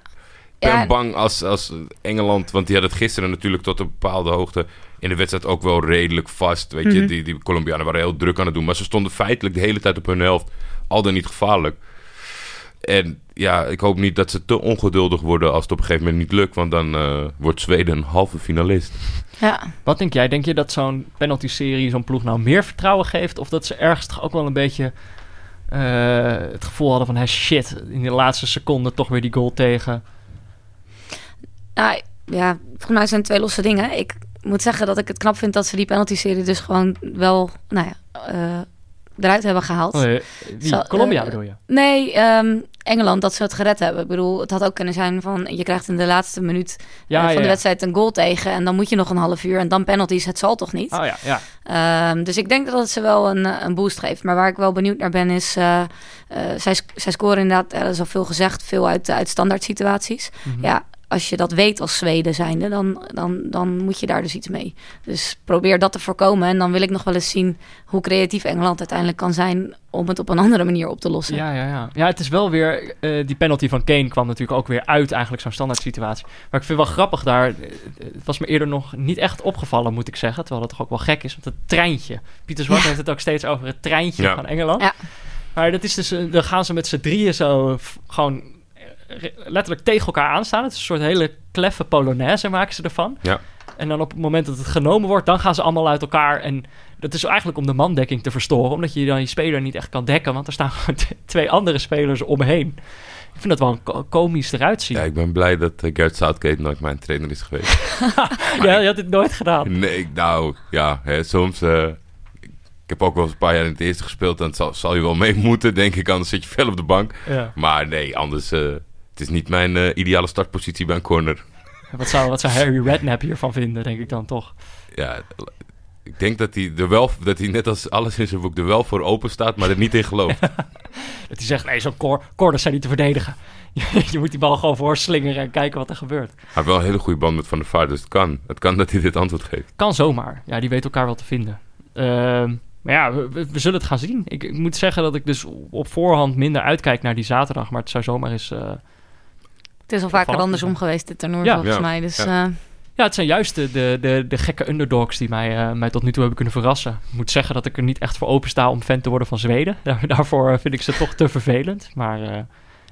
Ben ja. bang als, als Engeland... Want die had het gisteren natuurlijk tot een bepaalde hoogte... in de wedstrijd ook wel redelijk vast. Weet je, die, die Colombianen waren heel druk aan het doen. Maar ze stonden feitelijk de hele tijd op hun helft. Al dan niet gevaarlijk. En ja, ik hoop niet dat ze te ongeduldig worden als het op een gegeven moment niet lukt. Want dan uh, wordt Zweden een halve finalist. Ja. Wat denk jij? Denk je dat zo'n penalty-serie zo'n ploeg nou meer vertrouwen geeft? Of dat ze ergens toch ook wel een beetje uh, het gevoel hadden van... Hey, shit, in de laatste seconde toch weer die goal tegen? Nou, ja, volgens mij zijn het twee losse dingen. Ik moet zeggen dat ik het knap vind dat ze die penalty-serie dus gewoon wel... Nou ja, uh, eruit hebben gehaald. Oh, wie? Colombia uh, bedoel je? Nee, um, Engeland, dat ze het gered hebben. Ik bedoel, het had ook kunnen zijn van... je krijgt in de laatste minuut ja, uh, van ja, de wedstrijd een goal tegen... en dan moet je nog een half uur en dan penalties. Het zal toch niet? Oh, ja, ja. Um, dus ik denk dat het ze wel een, een boost geeft. Maar waar ik wel benieuwd naar ben is... Uh, zij, zij scoren inderdaad, er is al veel gezegd... veel uit, uit standaard situaties. Mm -hmm. Ja, als je dat weet als Zweden zijnde, dan, dan, dan moet je daar dus iets mee. Dus probeer dat te voorkomen. En dan wil ik nog wel eens zien hoe creatief Engeland uiteindelijk kan zijn om het op een andere manier op te lossen. Ja, ja, ja. ja het is wel weer, uh, die penalty van Kane kwam natuurlijk ook weer uit eigenlijk zo'n standaard situatie. Maar ik vind wel grappig daar, eh, het was me eerder nog niet echt opgevallen moet ik zeggen. Terwijl dat toch ook wel gek is, want het treintje. Pieter Zwart ja. heeft het ook steeds over het treintje ja. van Engeland. Ja. Maar dat is dus, dan gaan ze met z'n drieën zo gewoon letterlijk tegen elkaar aanstaan. Het is een soort hele kleffe polonaise maken ze ervan. Ja. En dan op het moment dat het genomen wordt, dan gaan ze allemaal uit elkaar. En dat is eigenlijk om de mandekking te verstoren. Omdat je dan je speler niet echt kan dekken. Want er staan gewoon twee andere spelers omheen. Ik vind dat wel komisch eruit zien. Ja, ik ben blij dat uh, Gert Southgate nooit mijn trainer is geweest. ja, je had dit nooit gedaan. Nee, nou ja, hè, soms... Uh, ik heb ook wel eens een paar jaar in het eerste gespeeld. Dan zal, zal je wel mee moeten, denk ik. Anders zit je veel op de bank. Ja. Maar nee, anders... Uh, het is niet mijn uh, ideale startpositie bij een corner. Wat zou, wat zou Harry Redknapp hiervan vinden, denk ik dan toch? Ja, ik denk dat hij, er wel, dat hij net als alles in zijn boek er wel voor open staat, maar er niet in gelooft. dat hij zegt, nee, zo'n cor corners zijn niet te verdedigen. je moet die bal gewoon voorslingeren en kijken wat er gebeurt. Hij heeft wel een hele goede band met Van der Vaart, dus het kan. Het kan dat hij dit antwoord geeft. Kan zomaar. Ja, die weet elkaar wel te vinden. Uh, maar ja, we, we, zullen het gaan zien. Ik, ik, moet zeggen dat ik dus op voorhand minder uitkijk naar die zaterdag. Maar het zou zomaar eens... Uh, het is al vaker andersom geweest, dit toernooi, ja. volgens ja. mij. Dus, ja. Uh... ja. het zijn juist de, de, de, de gekke underdogs die mij, uh, mij tot nu toe hebben kunnen verrassen. Ik moet zeggen dat ik er niet echt voor open sta om fan te worden van Zweden. Daar, daarvoor vind ik ze toch te vervelend. Maar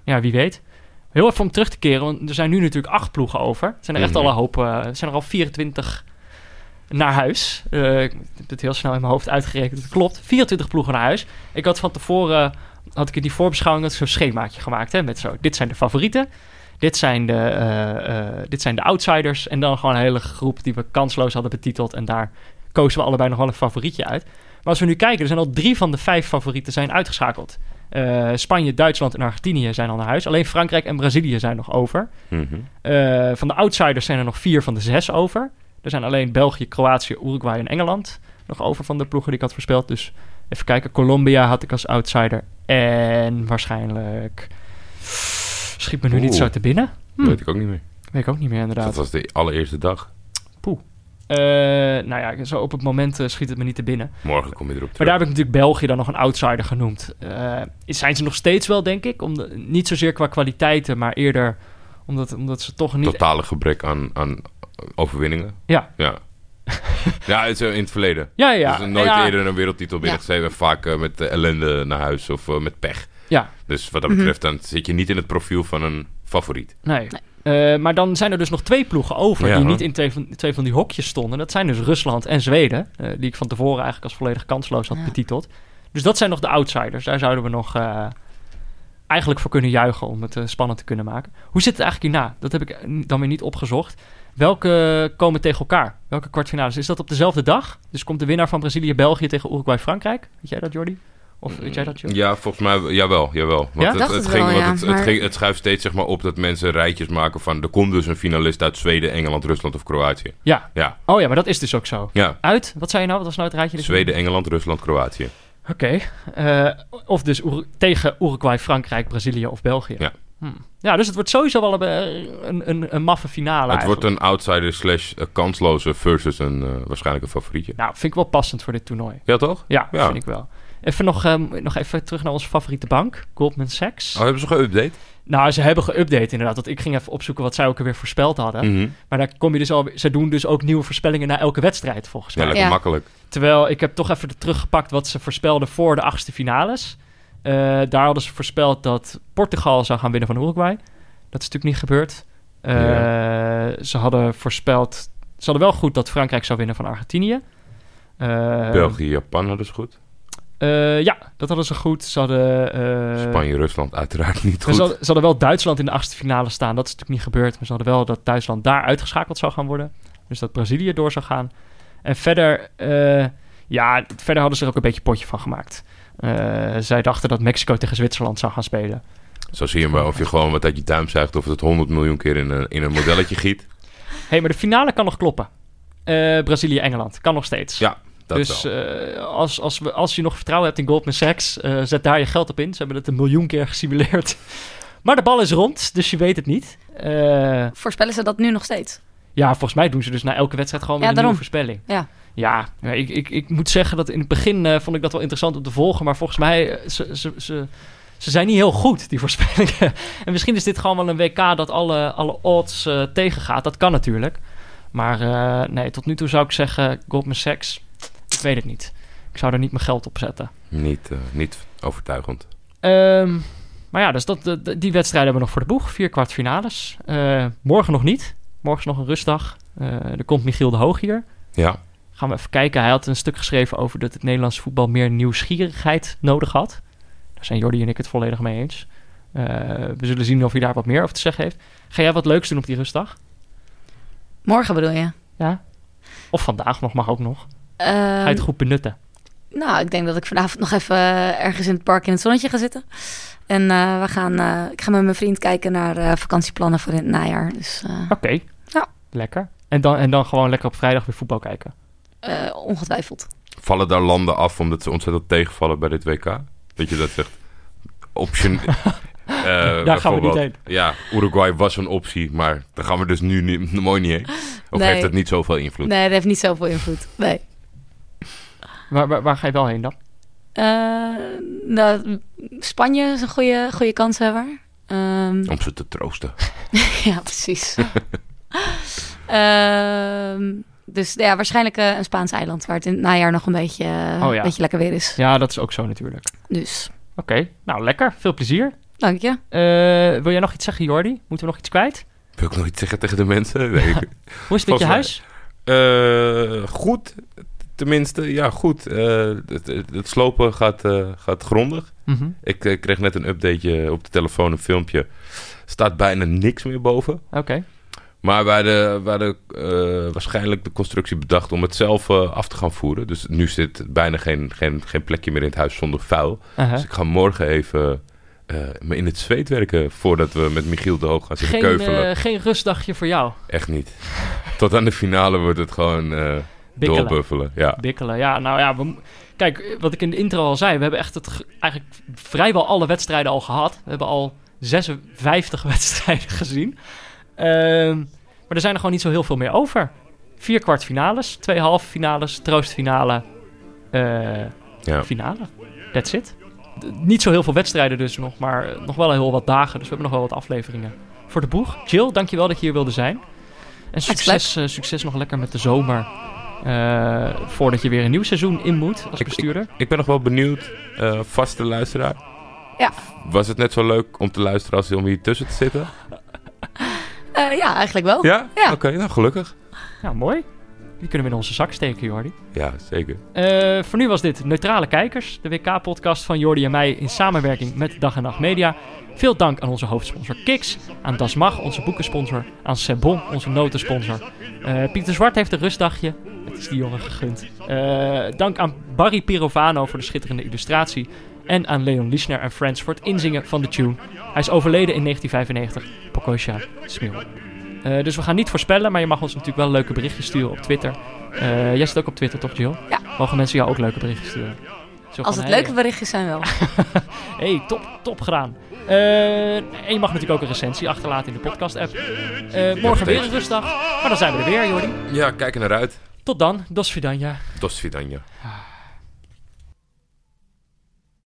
ja, wie weet. Heel even om terug te keren, want er zijn nu natuurlijk acht ploegen over. Er zijn er echt mm -hmm. al een hoop... er zijn er al 24 naar huis. Uh, ik heb het heel snel in mijn hoofd uitgerekend. Het klopt. 24 ploegen naar huis. Ik had van tevoren, had ik in die voorbeschouwing zo'n schemaatje gemaakt. Hè, met zo, dit zijn de favorieten. Dit zijn de, uh, uh, dit zijn de outsiders. En dan gewoon een hele groep die we kansloos hadden betiteld. En daar kozen we allebei nog wel een favorietje uit. Maar als we nu kijken, er zijn al drie van de vijf favorieten zijn uitgeschakeld. Uh, Spanje, Duitsland en Argentinië zijn al naar huis. Alleen Frankrijk en Brazilië zijn nog over. Mm -hmm. uh, van de outsiders zijn er nog vier van de zes over. Er zijn alleen België, Kroatië, Uruguay en Engeland nog over van de ploegen die ik had voorspeld. Dus even kijken. Colombia had ik als outsider. En waarschijnlijk... Schiet me nu Oeh, niet zo te binnen. Hm. Weet ik ook niet meer. Weet ik ook niet meer, inderdaad. Dat was de allereerste dag. Poeh. Uh, nou ja, zo op het moment uh, schiet het me niet te binnen. Morgen kom je erop terug. Maar daar heb ik natuurlijk België dan nog een outsider genoemd. Uh, zijn ze nog steeds wel, denk ik. Om de, niet zozeer qua kwaliteiten, maar eerder omdat, omdat ze toch niet... Totale gebrek aan, aan overwinningen. Ja. Ja. ja, het is in het verleden. Ja, ja. Dus nooit ja. eerder een wereldtitel binnengeschreven. Ja. Vaak met ellende naar huis of met pech. Ja. Dus wat dat betreft, dan zit je niet in het profiel van een favoriet. Nee. nee. Uh, maar dan zijn er dus nog twee ploegen over ja, die niet in twee van, twee van die hokjes stonden. Dat zijn dus Rusland en Zweden. die ik van tevoren eigenlijk als volledig kansloos had betiteld. Dus dat zijn nog de outsiders. Daar zouden we nog eigenlijk voor kunnen juichen om het spannend te kunnen maken. Hoe zit het eigenlijk hierna? Dat heb ik dan weer niet opgezocht. Welke komen tegen elkaar? Welke kwartfinales? Is dat op dezelfde dag? Dus komt de winnaar van Brazilië-België tegen Uruguay-Frankrijk? Weet jij dat, Jordi? Of weet jij dat, Jordi? Ja, volgens mij, jawel, jawel. Want Ja? het, het, het ging, wel, ja, het, het, maar- ging, het schuift steeds zeg maar, op dat mensen rijtjes maken van... er komt dus een finalist uit Zweden, Engeland, Rusland of Kroatië. Ja. Ja, Oh ja, maar dat is dus ook zo. ja. Uit? Wat zei je nou? Wat was nou het rijtje? Zweden, Engeland, Rusland, Kroatië. Oké. Eh, of dus Ur- tegen Uruguay, Frankrijk, Brazilië of België. Ja. Hm. Ja, dus het wordt sowieso wel een, een, een, een maffe finale Het wordt een outsider slash kansloze versus een eh, waarschijnlijk een favorietje. Nou, vind ik wel passend voor dit toernooi. Ja, toch? Ja, Ja. vind ik wel. Even nog, ehm, nog even terug naar onze favoriete bank, Goldman Sachs. Oh, hebben ze geüpdate? Nou, ze hebben geüpdate inderdaad. Want ik ging even opzoeken wat zij ook alweer voorspeld hadden. Mhm. Maar daar kom je dus al... Ze doen dus ook nieuwe voorspellingen na elke wedstrijd, volgens Ja, mij. lekker Ja. makkelijk. Terwijl ik heb toch even teruggepakt wat ze voorspelden voor de achtste finales. Eh, daar hadden ze voorspeld dat Portugal zou gaan winnen van Uruguay. Dat is natuurlijk niet gebeurd. Eh, Ze hadden voorspeld... Ze hadden wel goed dat Frankrijk zou winnen van Argentinië. Eh, België, Japan hadden ze goed. Eh, ja, dat hadden ze goed. Ze hadden... eh, Spanje, Rusland uiteraard niet Ze goed. hadden, ze hadden wel Duitsland in de achtste finale staan. Dat is natuurlijk niet gebeurd. Maar ze hadden wel dat Duitsland daar uitgeschakeld zou gaan worden. Dus dat Brazilië door zou gaan. En verder, eh, ja, verder hadden ze er ook een beetje potje van gemaakt. Zij dachten dat Mexico tegen Zwitserland zou gaan spelen. Zo zie je maar of je gewoon wat uit je duim zuigt... of het 100 miljoen keer in een, in een modelletje giet. Hé, hey, maar de finale kan nog kloppen. Brazilië-Engeland. Kan nog steeds. Ja, dat dus eh, als, als, we, als je nog vertrouwen hebt in Goldman Sachs, eh, zet daar je geld op in. Ze hebben het een miljoen keer gesimuleerd. Maar de bal is rond, dus je weet het niet. Eh, Voorspellen ze dat nu nog steeds? Ja, volgens mij doen ze dus na elke wedstrijd gewoon Ja, weer een nieuwe voorspelling. Ja. Ja, ja, ik, ik, ik moet zeggen dat in het begin vond ik dat wel interessant om te volgen. Maar volgens mij, ze, ze, ze, ze zijn niet heel goed, die voorspellingen. en misschien is dit gewoon wel een WK dat alle, alle odds eh, tegengaat. Dat kan natuurlijk. Maar eh, nee, tot nu toe zou ik zeggen, Goldman Sachs, ik weet het niet. Ik zou er niet mijn geld op zetten. Niet, eh, niet overtuigend. Ehm, maar ja, dus dat, de- de- die wedstrijden hebben we nog voor de boeg. Vier kwartfinales. Eh, morgen nog niet. Morgen is nog een rustdag. Eh, er komt Michiel de Hoog hier. Ja, Gaan we even kijken. Hij had een stuk geschreven over dat het Nederlands voetbal meer nieuwsgierigheid nodig had. Daar zijn Jordi en ik het volledig mee eens. Eh, we zullen zien of hij daar wat meer over te zeggen heeft. Ga jij wat leuks doen op die rustdag? Morgen bedoel je? Ja? Of vandaag nog, mag ook nog. Ga je Ehm, het goed benutten? Nou, ik denk dat ik vanavond nog even eh, ergens in het park in het zonnetje ga zitten. En eh, we gaan, eh, ik ga met mijn vriend kijken naar vakantieplannen voor in het najaar. Dus eh, Oké. Ja. Lekker. En dan, en dan gewoon lekker op vrijdag weer voetbal kijken. eh, ongetwijfeld. vallen daar landen af omdat ze ontzettend tegenvallen bij dit WK? Dat je dat zegt. Option. eh, Daar gaan we niet heen. Ja, Uruguay was een optie, maar daar gaan we dus nu niet, mooi niet heen. Of Nee. heeft het niet zoveel invloed? Nee, dat heeft niet zoveel invloed. Nee. Waar, waar, waar ga je wel heen dan? Eh, nou, Spanje is een goede, goede kanshebber. Ehm, Om ze te troosten. ja, precies. Ehm, dus ja, waarschijnlijk eh, een Spaans eiland waar het in het najaar nog een beetje, Oh ja. beetje lekker weer is. Ja, dat is ook zo natuurlijk. Dus, Oké, nou lekker. Veel plezier. dank je. Eh, wil jij nog iets zeggen, Jordi? Moeten we nog iets kwijt? Wil ik nog iets zeggen tegen de mensen? Nee, Hoe is het met je huis? Eh, goed. Tenminste, ja, goed. Eh, het, slopen gaat, eh, gaat grondig. Mhm. Ik eh, kreeg net een updateje op de telefoon, een filmpje. staat bijna niks meer boven. Oké. Maar wij hadden, wij hadden waarschijnlijk de constructie bedacht om het zelf af te gaan voeren. Dus nu zit bijna geen, geen, geen plekje meer in het huis zonder vuil. Dus ik ga morgen even me in het zweet werken voordat we met Michiel de Hoog gaan zitten Geen, keuvelen. geen rustdagje voor jou. Echt niet. Tot aan de finale wordt het gewoon Bikkelen. doorbuffelen. Ja. Bikkelen. Ja, nou ja. We, kijk, wat ik in de intro al zei. We hebben echt het, ge- eigenlijk vrijwel alle wedstrijden al gehad. We hebben al 56 wedstrijden gezien. Ehm, maar er zijn er gewoon niet zo heel veel meer over. Vier kwartfinales, twee halve finales, troostfinale, eh, ja. finale. That's it. D- niet zo heel veel wedstrijden dus nog, maar eh, nog wel heel wat dagen. Dus we hebben nog wel wat afleveringen voor de boeg. Jill, dankjewel dat je hier wilde zijn. En succes, eh, succes nog lekker met de zomer. Eh, voordat je weer een nieuw seizoen in moet als Ik- bestuurder. Ik ben nog wel benieuwd, eh, vaste luisteraar. Ja. Was het net zo leuk om te luisteren als om hier tussen te zitten? Eh, ja, eigenlijk wel. Ja? Ja. Oké, nou gelukkig. Ja, mooi. Die kunnen we in onze zak steken, Jordi. Ja, zeker. Uh, voor nu was dit Neutrale Kijkers, de WK-podcast van Jordi en mij in samenwerking met Dag en Nacht Media. Veel dank aan onze hoofdsponsor Kiks, aan Das Mag, onze boekensponsor, aan Sebon, onze notensponsor. Uh, Pieter Zwart heeft een rustdagje, het is die jongen gegund. Uh, dank aan Barry Pirovano voor de schitterende illustratie. En aan Leon Lischner en Friends voor het inzingen van de tune. Hij is overleden in 1995. Pokosha Smil. Uh, dus we gaan niet voorspellen, maar je mag ons natuurlijk wel leuke berichtjes sturen op Twitter. Uh, jij zit ook op Twitter, toch, Jill? Ja. Mogen mensen jou ook leuke berichtjes sturen? Zo Als het leuke berichtjes zijn wel. hey, top, top gedaan. Uh, en je mag natuurlijk ook een recensie achterlaten in de podcast-app. morgen weer een rustdag. Maar dan zijn we er weer, Jordi. Ja, kijk er naar uit. Tot dan. Dos Vidanja. Dos Vidanja.